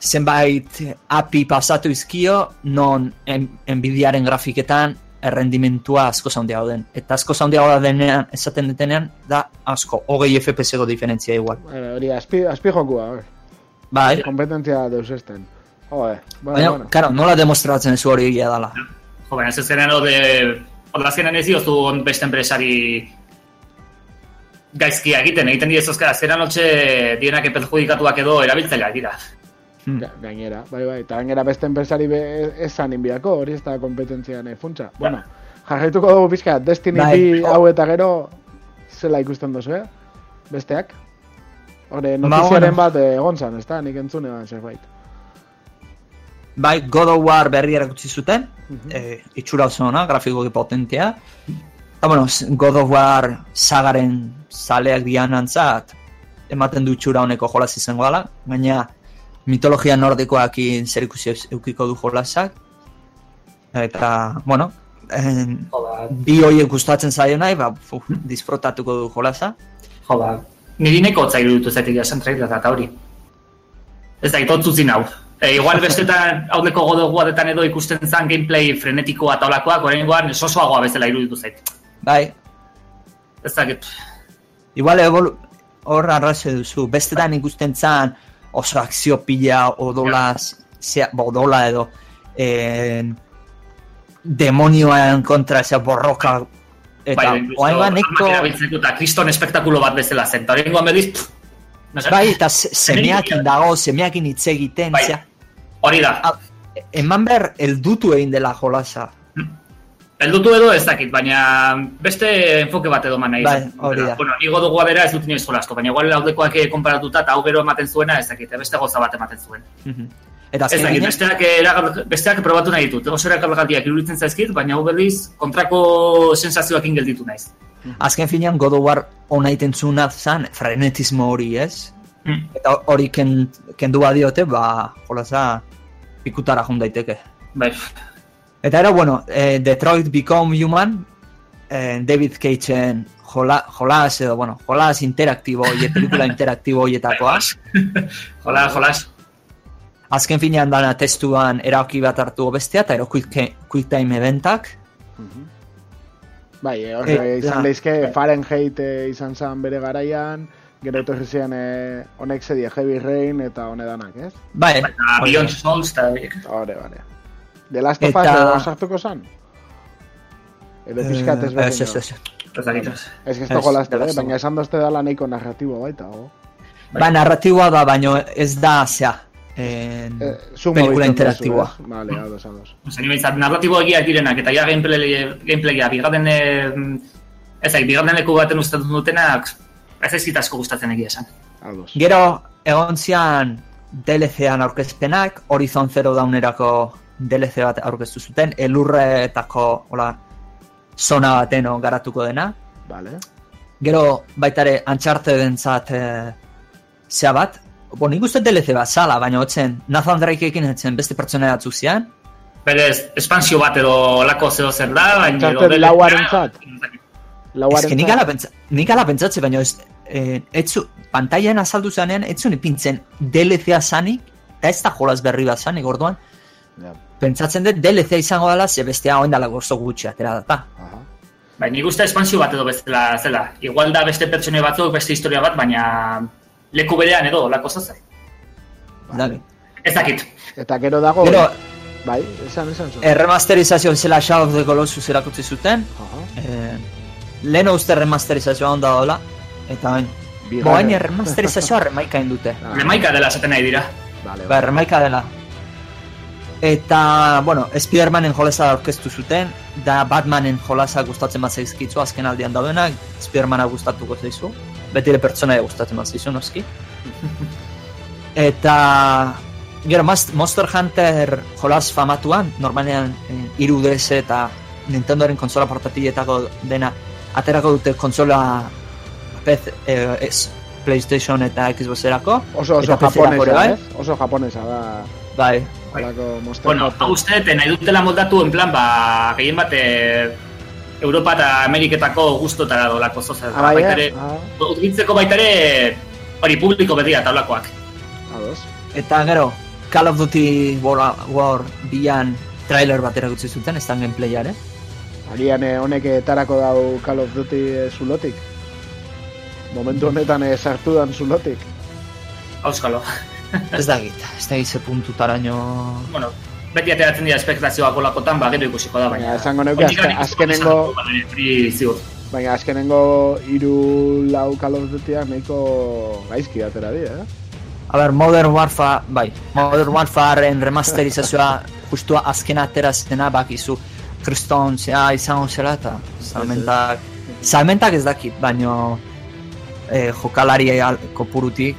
zenbait API pasatu izkio, non en, Nvidiaren grafiketan errendimentua asko zaundiago den. Eta asko zaundiago denean, esaten detenean, da asko, hogei FPS-eko diferentzia igual. Bueno, hori, azpi, azpi jokua, hori. Bai, Kompetentzia deus esten. Joder, bueno, baina, bueno. karo, nola demostratzen zu hori egia dela. Jo, baina ez zenen ode... Oda azkenan ez diozu on beste enpresari gaizki egiten, egiten dira ezozka, azkenan hotxe dienak perjudikatuak edo erabiltzaileak dira. Hmm. Ga- Gainera, bai, bai, eta gainera beste enpresari be, esan inbiako, hori ez da kompetentzian eh, funtsa. Bueno, jarraituko dugu pixka, Destiny Bai. hau eta gero, zela ikusten duzu, eh? Besteak? Hore, notiziaren bat eh, egon zan, ez da, nik entzune bat zerbait. Bai, God of War berri erakutsi zuten, Mhm. eh, itxura oso ona, grafikoki potentea. Eta, bueno, God of War sagaren zaleak dian antzat, ematen du itxura honeko jolas izango dela, baina mitologia nordikoakin zer ikusi eukiko du jolasak. Eta, bueno, en, bi horiek gustatzen zaio nahi, ba, fu, disfrutatuko du jolasa. jo, ba, niri neko otzai iruditu zaitik trailera eta hori. Ez da, itotzuzin hau. E, igual bestetan haudeko godoguadetan edo ikusten zen gameplay frenetikoa eta olakoak, orain goan sosoagoa bezala iruditu zait. Bai, Ez dakit, Igual evolu hor arrazo duzu, bestetan ikusten zan oso akzio pila odola, zea, ba, odola edo en, demonioen kontra zea borroka eta bai, bai, oain armak neko eta kriston espektakulo bat bezala zen. Eta orain goan berriz, bai eta se- semeakin dago, semeakin hitz egiten Bai. zea, hori da. Ah, eman behar eldutu egin dela jolasa Eldutu edo ez dakit, baina beste enfoke bat edo nahi. Bai, hori da. Bueno, nigo dugu bera ez dut inoiz jolastu, baina igual laudekoak eh, konparatuta eta hau gero ematen zuena ez dakit, beste goza bat ematen zuen. Mhm. eta Ez dakit, besteak, eragal- besteak probatu nahi ditut, oso erakalgaldiak iruditzen zaizkit, baina hau berriz kontrako sensazioakin gelditu naiz. azken finean God of War ona iten zuna zan frenetismo hori ez Hmm. eta hori ken, kendu badiote ba jolasa pikutara jun daiteke Bai, Eta era, bueno, eh, Detroit Become Human, eh, David Cageen jola, jolas, edo, bueno, jolas interaktibo, hori, pelikula interaktibo horietakoa. jolas, jolas. Azken finean dana testuan erauki bat hartu bestea, eta ero quick, quick time eventak. Bai, eh, hor, Eh, eh, izan da. leizke Fahrenheit eh, izan zen bere garaian, gero etorri ziren eh, honek zedie Heavy Rain eta hone danak, ez? Bai, Eta. Beyond Souls eta. Hore, bare. The Last of Us sartuko zan? Edo pixkat ez Eh, ez, ez, ez. Ez ez. Dago laste, The eh? Last of baina esan dozte dala nahiko narratibo baita, go. Ba, narratiboa da, baino ez da, zea, en, Eh, pelikula interaktiboa. ez? Vale, ados, ados. Osa, nire behintzat, narratibo egiak direnak, eta ja gameplay, gameplaya, bigarren, eh, ez bigarren leku baten ustatzen dutenak, ez ez asko gustatzen egia esan. Ados. Gero, egon zian DLC-an aurkezpenak, Horizon Zero Dawnerako DLC bat aurkeztu zuten, elurretako, hola, zona bateno garatuko dena. Vale. Gero, baita ere, Uncharted-entzat e, zea bat, Bo, nik uste DLC bat zala, baina hotzen Nathan Drake-ekin etzen beste pertsona batzuk zian. Berez, espansio bat edo lako zeo zer da, baina... Uncharted lauarentzat? Ez que nik ala, pentsa, nik ala pentsatze, baina ez, eh, etzu, pantailan azaldu zanean, etzu ipintzen DLC-a zanik, eta ez da jolas berri bat zanik, orduan, Ja. Pentsatzen dut DLC izango dela, ze bestea oen dela gozo gutxi atera data. Aha. Bai, nik uste espansio bat edo bestela zela. Igual da beste pertsone batzuk, beste historia bat, baina leku berean edo lako zer. Vale. Ez dakit. Eta gero dago... Gero, Bai, esan, esan zuen. erremasterizazio zela Shadow of the Colossus erakutsi zuten, Aha. eh, lehen uste remasterizazioa onda dola, eta bain, boain remasterizazioa remaikain dute. Ah, Remaika dela esaten nahi dira. Vale, Ba, remaika dela. Eta, bueno, Spidermanen jolasa aurkeztu zuten, da Batmanen jolasa gustatzen bat zaizkitzu azken aldian daudenak, Spidermana gustatuko zaizu, beti ere pertsonaia gustatzen bat zaizu, noski. Eta, gero, Monster Hunter jolas famatuan, normalean eh, 3DS eta Nintendoren konsola portatiletako dena, aterako dute konsola PC, eh, ez, PlayStation eta Xboxerako. Oso, oso japonesa, bai. eh? Oso japonesa da. Bai, Horako Monster Bueno, Hunter. hau uste, dut, nahi dutela moldatu en plan, ba, gehien bat, eh, Europa eta Ameriketako gustotara dolako zoza. Ah, bai, baita eh? ere, Ah, Utgitzeko baita ere, hori publiko bedia taulakoak. ados. Eta gero, Call of Duty War, War bian trailer bat erakutsi zuten, ez da gameplayare. Agian eh, honek etarako dau Call of Duty eh, zulotik. Momentu honetan eh, sartu dan zulotik. Auskalo. Ez da git, ez da git ze puntutaraino... bueno, beti ateratzen dira espektazioak olakotan, ba, gero ikusiko da, baina... Baina, esango nik azkenengo- baina azkenengo hiru lau Dutyak nahiko gaizki atera dira, eh? A ber, Modern Warfare, bai, Modern Warfareen remasterizazioa justua azken atera zena bakizu kriston zea izango zela eta salmentak, salmentak ez dakit, baino eh, jokalari al- kopurutik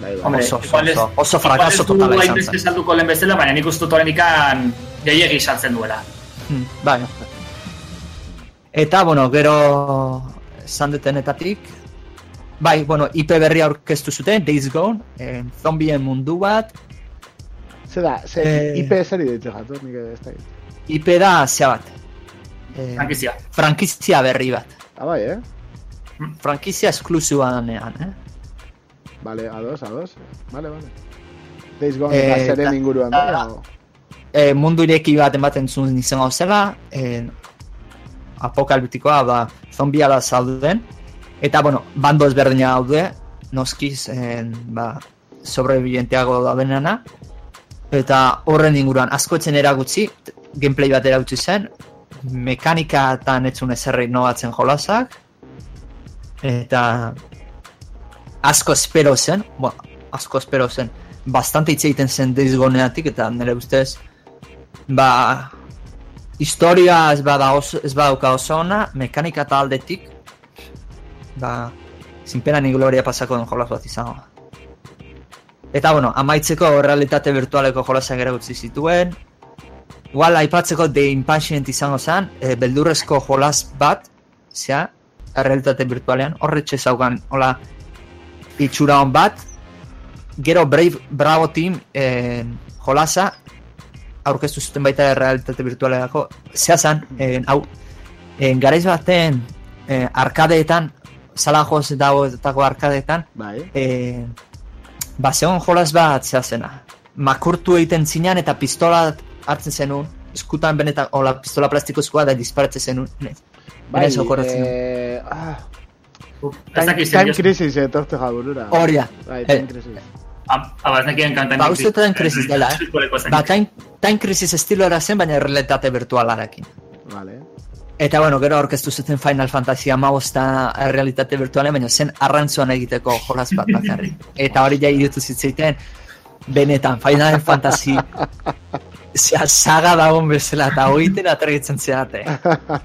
Bai, bai. Hombre, Oso, ez- oso, oso frakaso igual ez totala du izan zen. salduko lehen bezala, baina nik uste oraindik ikan gehiegi saltzen duela. Hmm, bai. Eta, bueno, gero esan dutenetatik, bai, bueno, IP berria aurkeztu zuten, Days Gone, eh, zombien mundu bat, Ze da, ze Eh. IP zeri ditu jatu, nik ez da. IP da zea bat. Eh, Frankizia. frankizia berri bat. Ah, bai, eh? Frankizia esklusiua danean, eh? Vale, ados, ados. Vale, vale. Days Gone Eh, eh, zeren da- inguruan da- da, o- E, mundu ireki bat ematen zuen izango zela, e, apokaliptikoa, ba, zombia da zauden, eta, bueno, bando ezberdina daude, noskiz, en, ba, sobrevivienteago daudenana, eta horren inguruan askotzen eragutzi, gameplay bat eragutzi zen, mekanikatan etzun ezerri nogatzen jolasak, eta asko espero zen, bueno, asko espero zen, bastante hitz egiten zen Days Goneatik, eta nire ustez, ba, historia ez bada oso, ez badauka oso ona, mekanika eta aldetik, ba, sin pena ni gloria pasako den jolas bat izango. Eta, bueno, amaitzeko realitate virtualeko jolasak ere utzi zituen, igual aipatzeko The Impatient izango zen, e, beldurrezko jolas bat, zea, realitate virtualean, horretxe zaukan, hola, itxura hon bat, gero Brave Bravo Team eh, jolasa aurkeztu zuten baita realitate virtualerako zea zan, eh, hau. Eh, garaiz baten eh, arkadeetan zala joz dagoetako arkadeetan Bai. eh, ba zegoen jolas bat zea zena makurtu egiten zinean eta pistola hartzen zenun eskutan benetan, hola, pistola plastikozkoa da disparatzen zenun Bai, eh, ah, time, dakit time crisis etorte jaburura. hori da Bai, Eh, time crisis. Aba, ez nekien kantan. Ba, uste dut krisis dela, eh? eh? ba, time, time crisis estiloera zen baina realitate virtualarekin Vale. Eta bueno, gero aurkeztu zuten Final Fantasy amabosta realitate virtualen, baina zen arrantzuan egiteko jolas bat bakarrik. Eta hori ja irutu zitzeiten, benetan, Final Fantasy saga dagoen bezala, eta hoiten atregitzen zeate.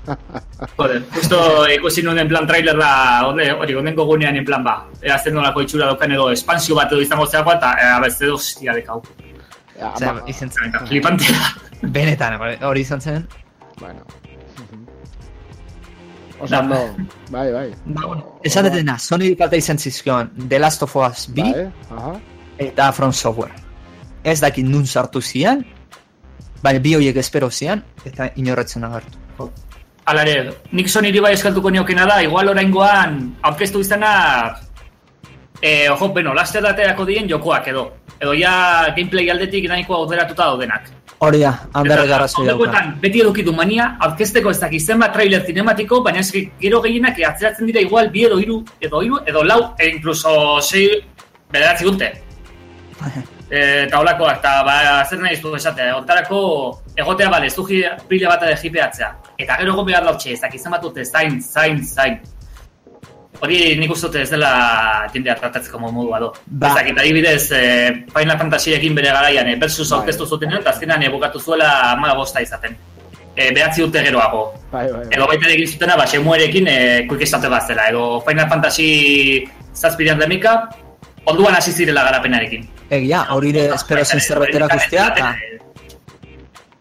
Joder, justo ikusi nuen en plan trailer da, onde, hori, ondengo gunean en plan ba, erazten nolako itxura daukan edo espansio bat edo izango zeago eta e, abez edo hostia dekau. Ja, ama- izan zen, Eta flipantea. benetan, hori izan zen. Bueno. Oso ondo, bai, bai. Ba, bueno, esan dena, Sony falta izan zizkion The Last of Us bi Bai, aha. eta From Software. Ez dakit nun sartu zian, baina bi horiek espero zian, eta inorretzen agertu. Hala ere, nik soniri bai eskaltuko niokena da, igual oraingoan aurkeztu izana, eh, ojo, beno, laster dateako dien jokoak edo. Edo ja gameplay aldetik nahiko auderatuta daudenak. Hori da, handerre garrazo dauka. Beti edukitu mania, aurkezteko ez dakit zenbat trailer cinematiko, baina eski gero gehienak atzeratzen dira igual bi edo hiru edo hiru edo lau, e incluso sei bederatzi urte. E, eta holakoak, eta ba, zer nahi zu esatea, hortarako egotea bale, zu pila bat edo jipeatzea. Eta gero egon behar lautxe, ez dakit zenbat urte, zain, zain, zain. Hori nik uste ez dela jendea tratatzeko modua do. Ba. Ez dakit, adibidez, eh, Final Fantasy egin bere garaian, eh, versus Bai. aurkeztu zuten, eta azkenan eh, bukatu zuela ama bosta izaten. E, behatzi urte geroago. Bai, bai, bai. Edo baita egin zutena, ba, Shemuerekin e, quick estate bat zela. Edo Final Fantasy zazpidean demika, onduan hasi zirela garapenarekin. Egia, hori ere espero zen zerbait erakustea, eta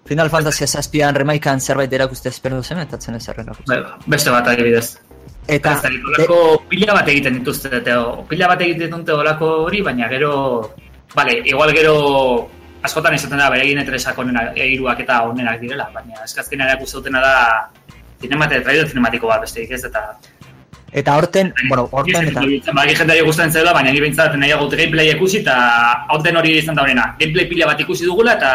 Final Fantasy zazpian remaikan zerbait erakustea espero zen, eta zen ez erakustea. Bai, Beste bat adibidez. Eta... Olako pila bat egiten dituzte, eta pila bat egiten dute olako hori, baina gero... Vale, igual gero askotan izaten da, bere egin etresak onena, eiruak eta onenak direla, baina eskazken erakuste dutena da zinemate, trailer zinematiko bat besterik ez, eta... Eta horten, bueno, horten eta... Baki jendari gustatzen zela, baina ni behintzat nahiago gameplay ikusi, eta horten hori izan da horrena. Gameplay pila bat ikusi dugula, eta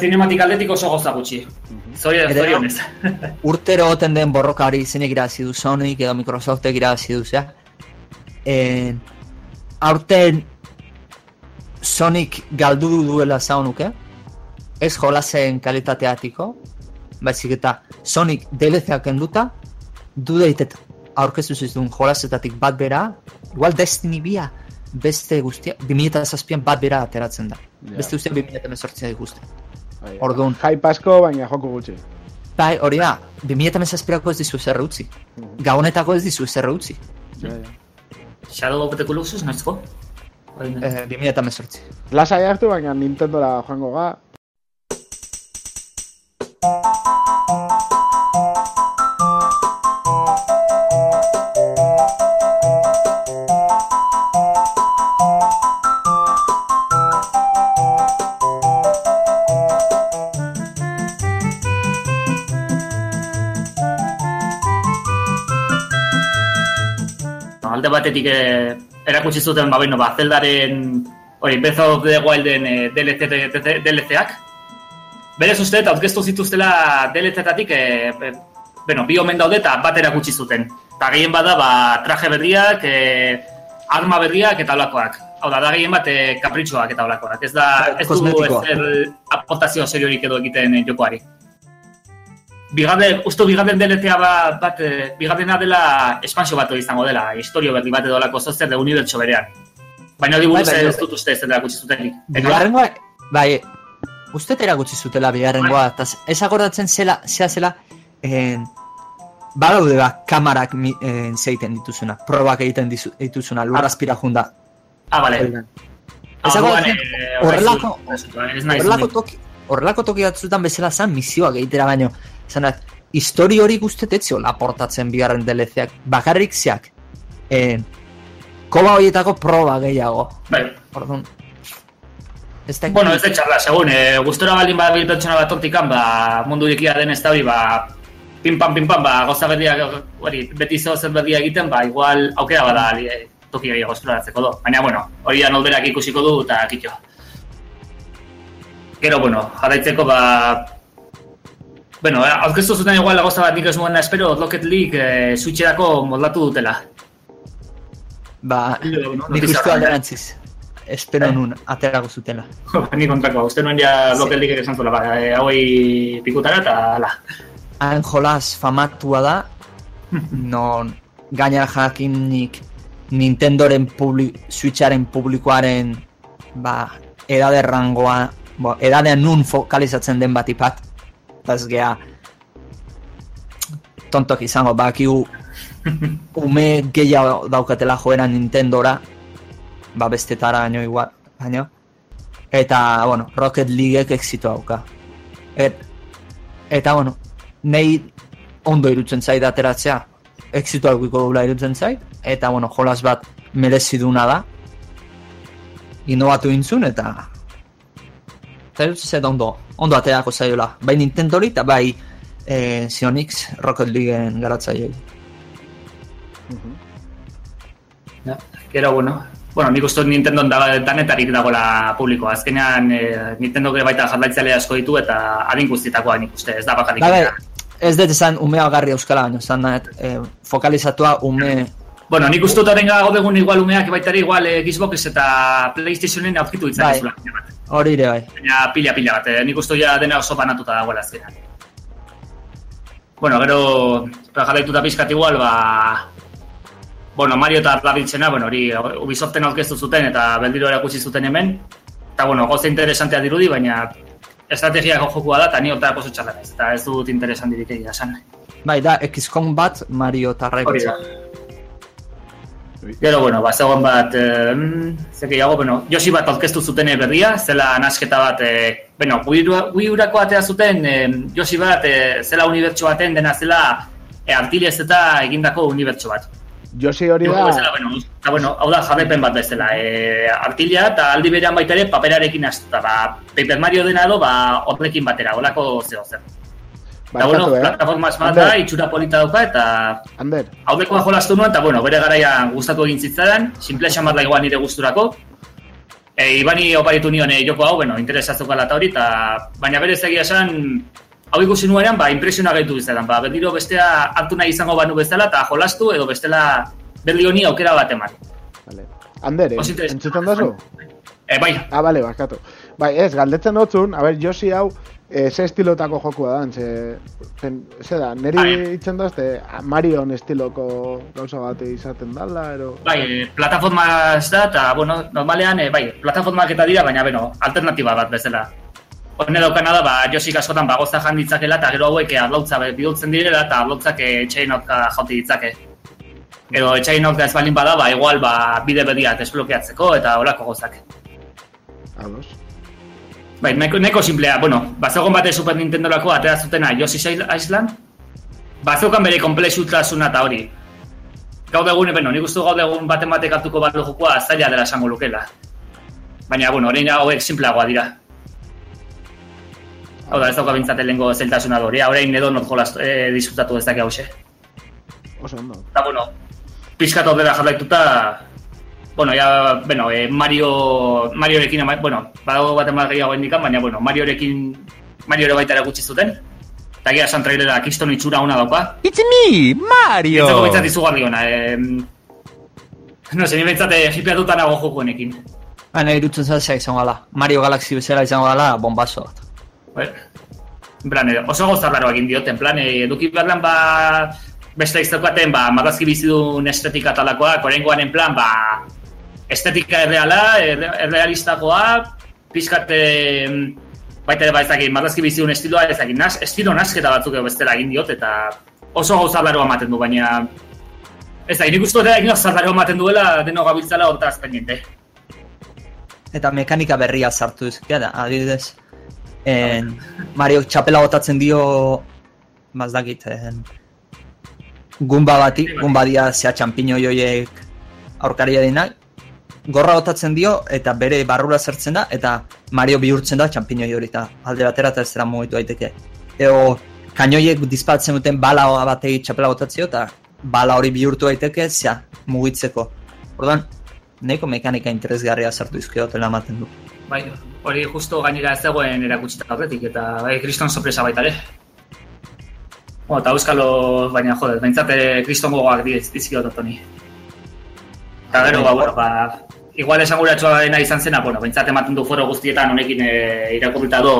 Zinematik aldetik oso goza gutxi. Zori, zori honez. Urtero oten den borroka hori zenek irazi du Sonic edo Microsoftek irazi du, zea. En, aurten Sonic galdu duela zaunuke, ez jolasen kalitateatiko, baizik eta Sonic DLC-ak enduta, du deitet aurkeztu zizun jolasetatik bat bera, igual Destiny bia, beste guztia, 2007an bat bera ateratzen da. Ja. Beste guztia 2008an ikusten. Bai, Orduan. Hype asko, baina joko gutxi. Bai, hori da, 2007ako ez dizu zer utzi. Gabonetako ez dizu zer utzi. Ja, ja. Shadow of the Colossus, noizko? Eh, 2008. Lasai hartu, baina Nintendora joango ga. Batetik eh, erakutsi zuten ba bueno, ba Zeldaren hori Breath of the Wilden eh, DLC DLC-ak. Berez uste eta aurkeztu zituztela DLC-tatik eh, eh, bueno, bi omen daude eta bat erakutsi zuten. Eta gehien bada ba traje berriak, eh, arma berriak eta olakoak. Hau da, da gehien bat eh, kapritxoak eta olakoak. Ez da, ez du ezer aportazio seriorik edo egiten jokoari. Bigarren, uste bigarren DLCa bat, bat eh, bigarrena dela espansio bat izango dela, historio berri bat edo lako zozer de unibertso berean. Baina hori buruz Bai, bai, ez dut uste ez dela gutxi zutenik. Bigarrengoa, bai, uste erakutsi zutela bigarrengoa, eta ez akordatzen zela, zea zela, en, badaude ba, kamarak mi, en, zeiten dituzuna, probak egiten dituzuna, lurrazpira junda. Ah, bale. Ez akordatzen, eh, horrelako, horrelako toki, horrelako toki batzutan bezala zan misioak egitera baino, zanat, histori hori guztetetzio laportatzen bigarren DLC-ak, bakarrik zeak, en, koba horietako proba gehiago. Bai. Orduan, ez da Bueno, ez da txarra, segun, e, gustora baldin badabil pertsona bat hortikan, ba, mundu irekia den ez da hori, ba, pim pam, pim pam, ba, goza berriak, hori, beti zo zer berria egiten, ba, igual aukera bada e, toki gehiago esploratzeko do. Baina, bueno, hori da nolberak ikusiko du, eta kitxo. Gero, bueno, jarraitzeko, ba, Bueno, eh, aurkeztu zuten igual goza bat nik ez nuena espero Rocket League eh, Switcherako moldatu dutela. Ba, nik uste alderantziz. Espero nun, aterako zutela. Ni kontrakoa, uste nuen ja Rocket League esan zuela, ba, eh, hauei pikutara eta ala. Han jolas famatua da, non gainera jakinik Nintendoren publi, Switcharen publikoaren ba, edade rangoa, bo, edadean nun fokalizatzen den bat ipat, ez gea tontok izango, bakigu ume gehiago daukatela joera Nintendora, ba bestetara baino igual, baino. Eta, bueno, Rocket Leaguek exito dauka. Et, eta, bueno, nei ondo irutzen zait ateratzea, exito aukiko dula irutzen zait, eta, bueno, jolas bat mereziduna da, innovatu intzun, eta irutzen zait ondo, ondo aterako zaiola, bai Nintendori eta bai eh, Sionix Rocket Leagueen garatzaileei. Ja. Gero, bueno, bueno, nik uste Nintendo da, danetarik dagoela publikoa. Azkenean eh, Nintendo gero baita jarraitzaile asko ditu eta adin guztietakoa nik uste, ez da bakarrik. Ba, bai, ez dut esan umea garri euskala, baina esan nahet, eh, fokalizatua ume... Bueno, nik uste dut degun igual umeak baitari igual eh, Xbox eta Playstationen aurkitu Bai. ditzakezula. Hori ere bai. Baina pila-pila bat, eh, nik uste ja dena oso banatuta dagoela azkenean. Bueno, gero, jarraituta pizkat igual, ba... Bueno, Mario eta Rabbidsena, bueno, hori Ubisoften aurkeztu zuten eta beldiro erakutsi zuten hemen. Eta, bueno, goza interesantea dirudi, baina estrategiako jokua da, eta ni hortarako txarra naiz. Eta ez dut interesantirik egia esan. Bai, da, XCOM bat Mario eta da. Gero, bueno, ba, zegoen bat, eh, ze gehiago, bueno, Yoshi bat aurkeztu zuten berria, zela nasketa bat, eh, bueno, Wii Ura- Wii Urako atea zuten, eh, Yoshi bat, eh, zela unibertso baten dena zela e, artilez eta egindako unibertso bat. Josi hori da, bezala, bueno, eta, bueno, hau da jarrepen bat bezala. E, artilia eta aldi berean baita ere paperarekin astuta. Ba, Paper Mario dena edo, ba, horrekin batera, holako zeo zer. Eta, bueno, eh? plataforma bat da, itxura polita dauka, eta Ander, haudekoa jolastu nuen, eta, bueno, bere garaian gustatu egin zitzadan, simple esan igual nire gusturako. E, Ibani oparitu nion e, joko hau, bueno, interesatzukala eta hori, eta baina bere egia esan, hau ikusi nuenean, ba, impresiona gaitu bizadan, ba, berdiro bestea hartu nahi izango banu bezala, eta jolastu, edo bestela berli honi aukera bat eman. vale. Ander, interesante. entzuten dozu? E, bai, Ah, bale, barkatu. Bai, ez, galdetzen dotzun, a ber, Josi hau, e, ze estilotako jokua da, ze, pen, ze da, neri Bai. itzen dozte, Marion estiloko gauza bat izaten dala, ero... bai, e, plataforma ez da, eta, bueno, normalean, e, bai, plataformak eta dira, baina, bueno, alternatiba bat bezala. Hone daukana da, ba, josik askotan bagoza jan ditzakela, eta gero hauek arlautza bidultzen direla, eta arlautzak etxain aurka jauti ditzake. Edo etxain aurka ez balin bada, ba, igual, ba, bide bediat desblokeatzeko, eta horako gozak. Ados. Bai, nahiko, nahiko simplea, bueno, bazegoen bate Super Nintendorako atera zutena Yoshi's Island, bazeukan bere komplexutasuna eta hori. Gaur egun, bueno, nik uste gaur egun baten batek hartuko bat jokoa zaila dela esango lukela. Baina, bueno, orain hauek simpleagoa dira. Hau da, ez dauka bintzate lehenko zeltasuna da hori, orain edo not jolaz eh, diskutatu ez daki hause. Oso ondo. Eta, bueno, pixkat horrela jarraituta, bueno, ya, bueno, eh, Mario, Mariorekin, ama- bueno, badago bat eman gehiago indikan, baina, bueno, Mariorekin, Mario ere baita ere gutxi zuten. Eta gira esan trailera kiston itxura ona dauka. It's me, Mario! Itzeko bintzat izugarri ona. Eh, no ni bintzat eh, hipeatuta nago jokuenekin. Baina irutzen zazia izango gala. Mario Galaxy bezala izango gala, bombazo bat. Bai. En plan, eh, oso gozarraro egin diote, en plan, eduki behar ba, beste iztaukaten, ba, marrazki bizidun estetika talakoa, korengoan en plan, ba, estetika erreala, erre, errealistakoa, pizkat, eh, baita ere ba ezakit, marrazki bizidun estiloa ezakit, nas, estilo nasketa batzuk edo bestela egin diot, eta oso gauzarraro ematen du, baina ez da, nik uste dut egin gauzarraro ematen duela, deno gabiltzala hortaz pendiente. Eta mekanika berria sartu izkia da, adibidez. En, Mario txapela botatzen dio, mazdakit, en, gumba bati, gumba dia zea txampiño joiek aurkaria dinak, gorra botatzen dio eta bere barrura zertzen da eta Mario bihurtzen da txampiño hori eta alde batera eta zera mugitu daiteke. Eo kainoiek dispatzen duten bala batei txapela botatzeo eta bala hori bihurtu daiteke zea mugitzeko. Orduan, nahiko mekanika interesgarria sartu izkiotela ematen du. Bai, hori justo gainera ez dagoen erakutsita horretik, eta bai, kriston sorpresa baita ere. Bueno, eta euskalo, baina jode, behintzat ere kriston gogoak diz- dizkiot otoni. Eta gero, ba, bueno, ba, igual esanguratsua dena izan zena, bueno, behintzat ematen du foro guztietan honekin e, irakurrita do.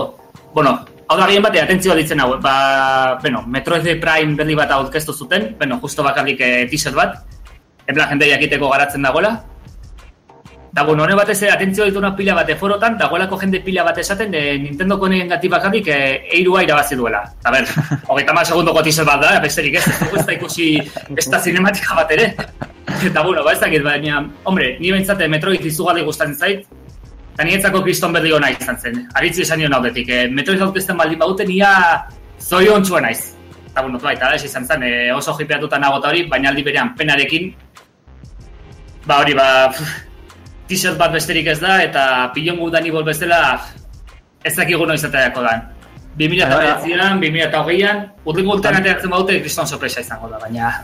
Bueno, hau da gehien bate, atentzioa ditzen hau, ba, bueno, Metroid Prime berri bat aurkeztu zuten, bueno, justo bakarrik e, teaser bat, en plan jende jakiteko garatzen dagoela, Da, bueno, hone batez ere, atentzio ditu pila bate forotan, dagoelako jende pila bat esaten, de Nintendo konen gati bakarrik e, eirua irabazi duela. A ber, hogeita ma segundoko teaser bat da, besterik ez, ez da ikusi ez da cinematika bat ere. Eta, bueno, ba ez dakit, baina, hombre, ni bentsate Metroid izugarri gustatzen zait, eta niretzako kriston berri hona izan zen. Aritzi esan nion haudetik, e, Metroid aurkezten baldin baute nia zoi ontxua naiz. Eta, bueno, baita, ez izan zen, e, oso jipeatuta nago eta hori, baina aldi berean penarekin, ba hori, ba, pff, t-shirt bat besterik ez da, eta pilon gudan ibol bezala ez dakigu noiz ateraako dan. 2009an, 2008an, urringo urtean ateratzen baute kriston sorpresa izango da, baina...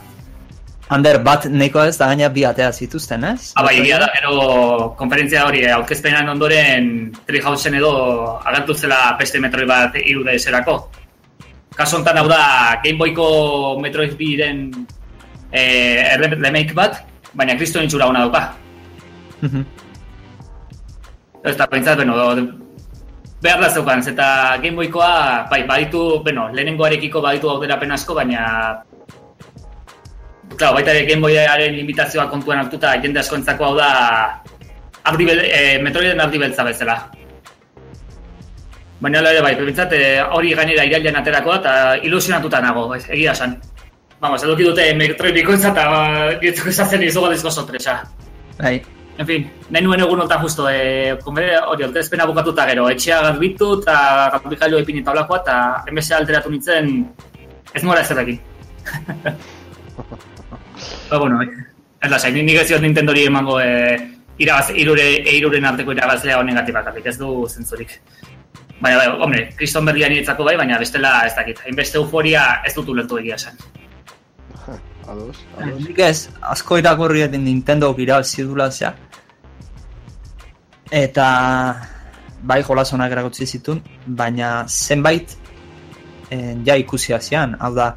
Ander, bat nahiko ez da gaina bi atea zituzten, ez? Aba, egia da, gero konferentzia hori eh, aurkezpenan ondoren Treehousen edo agertu zela beste Metroid bat irude eserako. Kaso honetan hau da Game Boyko Metroid biren eh, remake bat, baina kriston itxura hona dauka. Mhm. Eta pentsat, bueno, behar da zeukan, eta Game Boykoa, bai, baditu, bueno, lehenengoarekiko baditu auderapen asko, baina... Claro, baita ere Game Boyaren invitazioa kontuan hartuta, jende asko entzako hau da... Ardi bel, e, Metroiden ardi beltza bezala. Baina hala ere bai, pentsat, eh, hori gainera irailean aterako da, eta ilusionatuta nago, egia esan. Vamos, eduki dute Metroid bikoitza eta dietzeko esatzen izugarrizko sorpresa. Bai, En fin, nahi nuen egun honetan justo, e, konbere, hori, ortezpena bukatuta gero, etxea garbitu eta garbikailu epin eta olakoa, eta enbese alteratu nintzen ez nora ezerrekin. Ba, bueno, ez da, zain, nik ez ziot Nintendori emango e, irabaz, irure, eiruren arteko irabazlea honen bakarrik, ez du zentzurik. Baina, bai, hombre, kriston berria niretzako bai, baina bestela ez dakit. Hainbeste euforia ez dut ulertu egia esan. Ados, ados. Nik ez, asko irakurri edin Nintendo irabazi dula zea. Eta bai jolasonak erakutsi zitun, baina zenbait eh, ja ikusi zian. Hau da,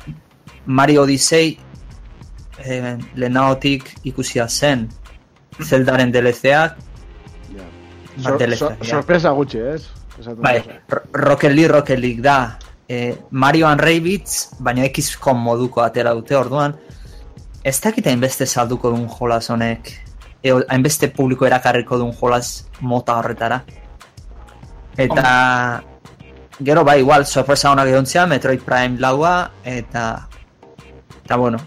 Mario Odyssey eh, lehenagotik ikusia zen. Zeldaren DLC-ak. Bat Sor- DLC, sor- ja. sorpresa gutxi, ez? Bai, Rocket League, Rocket League da. Eh, Mario and Rabbids, baina XCOM moduko atera dute orduan. Ez dakit hainbeste salduko duen jolas honek. Eo, hainbeste publiko erakarriko duen jolas mota horretara. Eta... Gero bai, igual, sorpresa honak egontzea, Metroid Prime laua, eta... Eta bueno,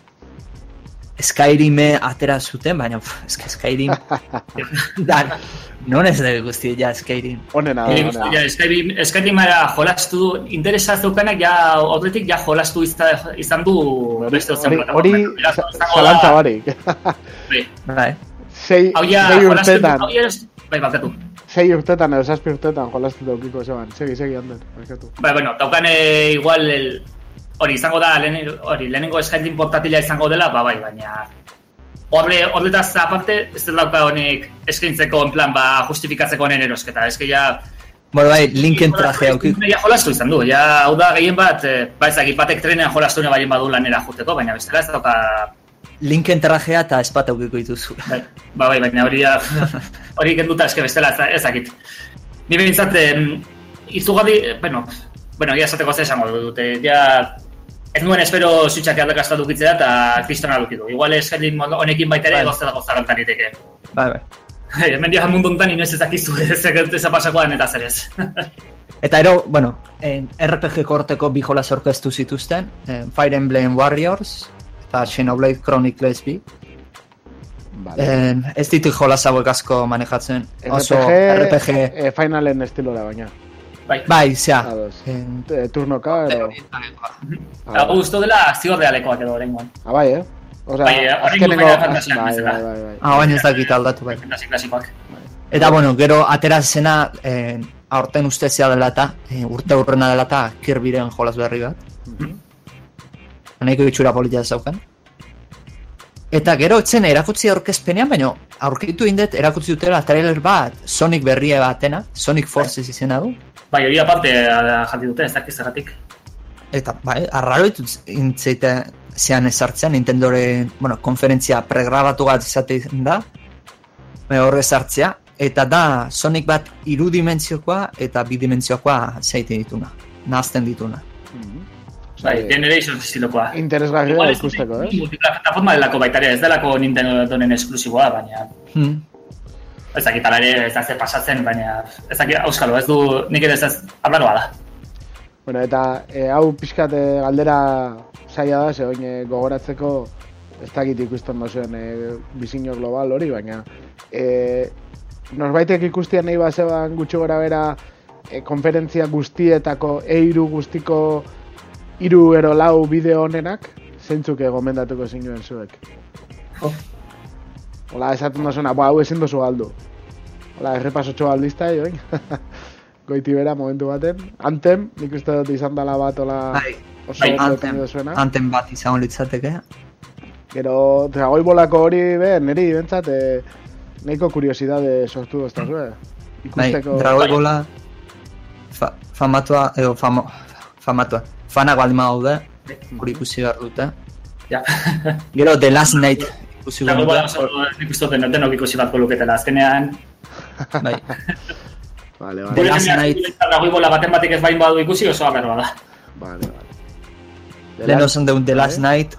Skyrime atera zuten, baina pff, eske Skyrim... Dan, non ez dugu guzti ja Skyrim. Onena, Nire onena. guztu, ja, Skyrim, Skyrimara jolastu du, interesa zeukanak ja horretik ja jolastu izta, izan du beste Hori, ozen hori plataformetan. za- Beraz, izango zalantza da- barik. Bai. Bai. sei, Hau ja, sei urtetan, bai, bakatu. sei urtetan edo zazpi urtetan jolastu daukiko zeban. Segi, segi, Ander. Bai, bueno, daukan eh, igual el, hori izango da, lehen, hori, lehenengo Skyrim portatila izango dela, ba, bai, baina horre, horretaz aparte, ez dut dauka honek eskaintzeko, en plan, ba, justifikatzeko honen erosketa, eske ja, Bueno, bai, linken traje aukik. Ja jolastu izan du, ja, hau da gehien bat, eh, ba ezakit, batek trenean jolastu ne balin badu lanera juteko, baina bestela ez dauka, Linken trajea eta espat aukiko dituzu. bai, ba, bai, baina hori, ja, hori kenduta eske bestela ez- ezakit. Ni behintzat, izugarri, bueno, bueno, ja esateko zer esango dute, ja, ez nuen espero zutxak aldakasta dukitzea eta kristona dukidu. Igual eskerin honekin baita ere Bai. gozta dago zarantan iteke. Bai, bai. Hemen dia mundu hontan inoiz ez dakizu ez ez pasakoan eta zer ez. Eta ero, bueno, en RPG korteko bi jolas orkestu zituzten, Fire Emblem Warriors eta Xenoblade Chronicles B. Vale. En, ez ditu jolas hauek asko manejatzen, oso RPG, RPG, eh, finalen estilora baina. Bai. bai, zea. Ados. Eh, Turnoka, edo... Eta gusto dela akzio realekoak edo oraingoan. Ah, bai, eh? Osea, Bai, eh, azkenengo- bai, bai, bai, bai. ah, baina ez dakit aldatu bai. Fantasi klasikoak. Eta bueno, gero atera zena, eh, aurten ustezia dela eta, eh, urte urrena dela eta Kirbyren jolas berri bat. Nahiko itxura polita zaukan. Eta gero etzen erakutsi aurkezpenean, baina aurkitu indet erakutsi dutela trailer bat, Sonic berria batena, Sonic Forces izena du. Bai, hori aparte eh, jati dute, ez dakiz zergatik. Eta, bai, arraro ditut intzeite zean ezartzean, Nintendoren, bueno, konferentzia pregrabatu bat izaten da, bai, horre sartzea, eta da Sonic bat irudimentziokoa eta bidimentziokoa zeite dituna, nahazten dituna. Mhm. Bai, Osea, Generation estilokoa. Interesgarria ikusteko, eh? Multiplataforma delako baita ere, ez delako Nintendoren esklusiboa, baina Hmm. Ez dakit ala ere ez da ze pasatzen, baina ez dakit auskalo, ez du nik ere ez ez hablaroa da. Bueno, eta e, hau pixkat e, galdera zaila da, ze oin e, gogoratzeko ez dakit ikusten dozuen e, bizino global hori, baina e, norbaitek ikustian nahi bazeban gutxi gora bera e, konferentzia guztietako eiru guztiko hiru ero lau bideo honenak, zeintzuk gomendatuko zinuen zuek. Jo. Hola, esaten dozuna, ba, hau ezin dozu galdu. Hola, errepasotxo aldizta, join. Goiti bera, momentu baten. Antem, nik uste dut izan dela bat, hola, Bai, bai, etorri duzuena. anten bat izango litzateke. Gero, dragoi bolako hori, be, niri, bentsat, e, nahiko kuriosidade sortu dozta zue. Bai, Ikusteko... Dragoi Bola fa, famatua, edo famo, famatua, fanak baldin daude, hori ikusi behar dute. Ja. Gero The Last Night ikusi behar bada oso nik uste dut denok ikusi bat luketela. Azkenean, Bai, Vale, vale, Last Night. Dagoi bola baten batek ez bain badu ikusi oso agarroa da. vale, vale. The lehen deun The Last. Night,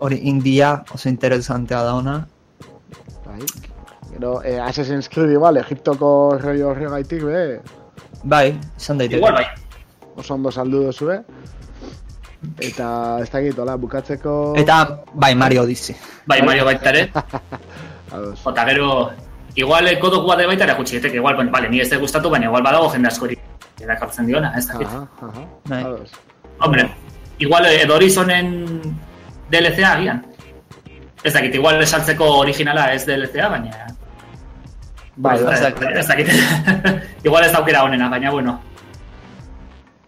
hori India oso interesantea da ona. bai. Gero, eh, Assassin's Creed igual, Egiptoko rollo horregaitik, be, Bai, izan daiteke. Igual bai. oso ondo saldu duzue. Eta, ez dakit, hola, bukatzeko... Eta, bai, Mario Odyssey. Bai, Mario baita ere. Eta gero, igual eh, God of War baita erakutsi daiteke, igual, bueno, vale, ni ez dut gustatu, baina igual badago jende askori erakartzen diona, ez dakit. Aha, aha, Bai. Hombre, igual eh, edo Horizonen DLC-a agian. Ez dakit, igual esaltzeko originala ez DLC-a, baina... Bai, ez, bai. dakit, ez dakit. igual ez daukera honena, baina bueno.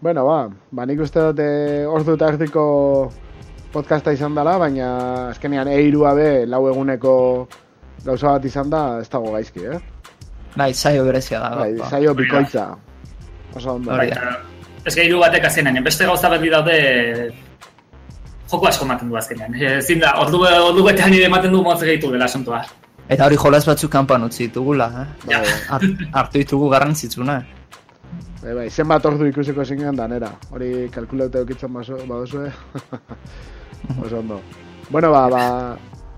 Bueno, ba, ba nik uste dut eh, ordu eta erdiko podcasta izan dela, baina azkenean eirua be lau eguneko gauza bat izan da, ez dago gaizki, eh? Bai, saio berezia da. Bai, ba. saio bikoitza. Oso ondo. Hori Baita, ez gehiru batek azkenean, beste gauza berri daude joko asko ematen du azkenean. Ezin da, ordu, ordu betean nire ematen du motz gehitu dela asuntoa. Eta hori jolas batzuk kanpan utzi ditugula, eh? Ja. Bai, Hart- hartu ditugu garrantzitsuna. Bai, bai, zenbat ordu ikusiko zinen danera. Hori kalkulatu eukitzen baduzue. Eh? Oso ondo. Bueno, ba, ba,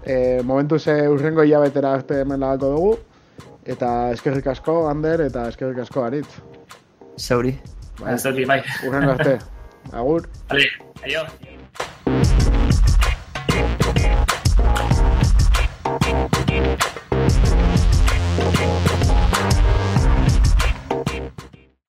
e, momentu ze urrengo hilabetera arte hemen lagako dugu. Eta eskerrik asko, Ander, eta eskerrik asko, Aritz. Zauri. Bai, Zauri, bai. Urrengo arte. Agur. Ale, aio. aio.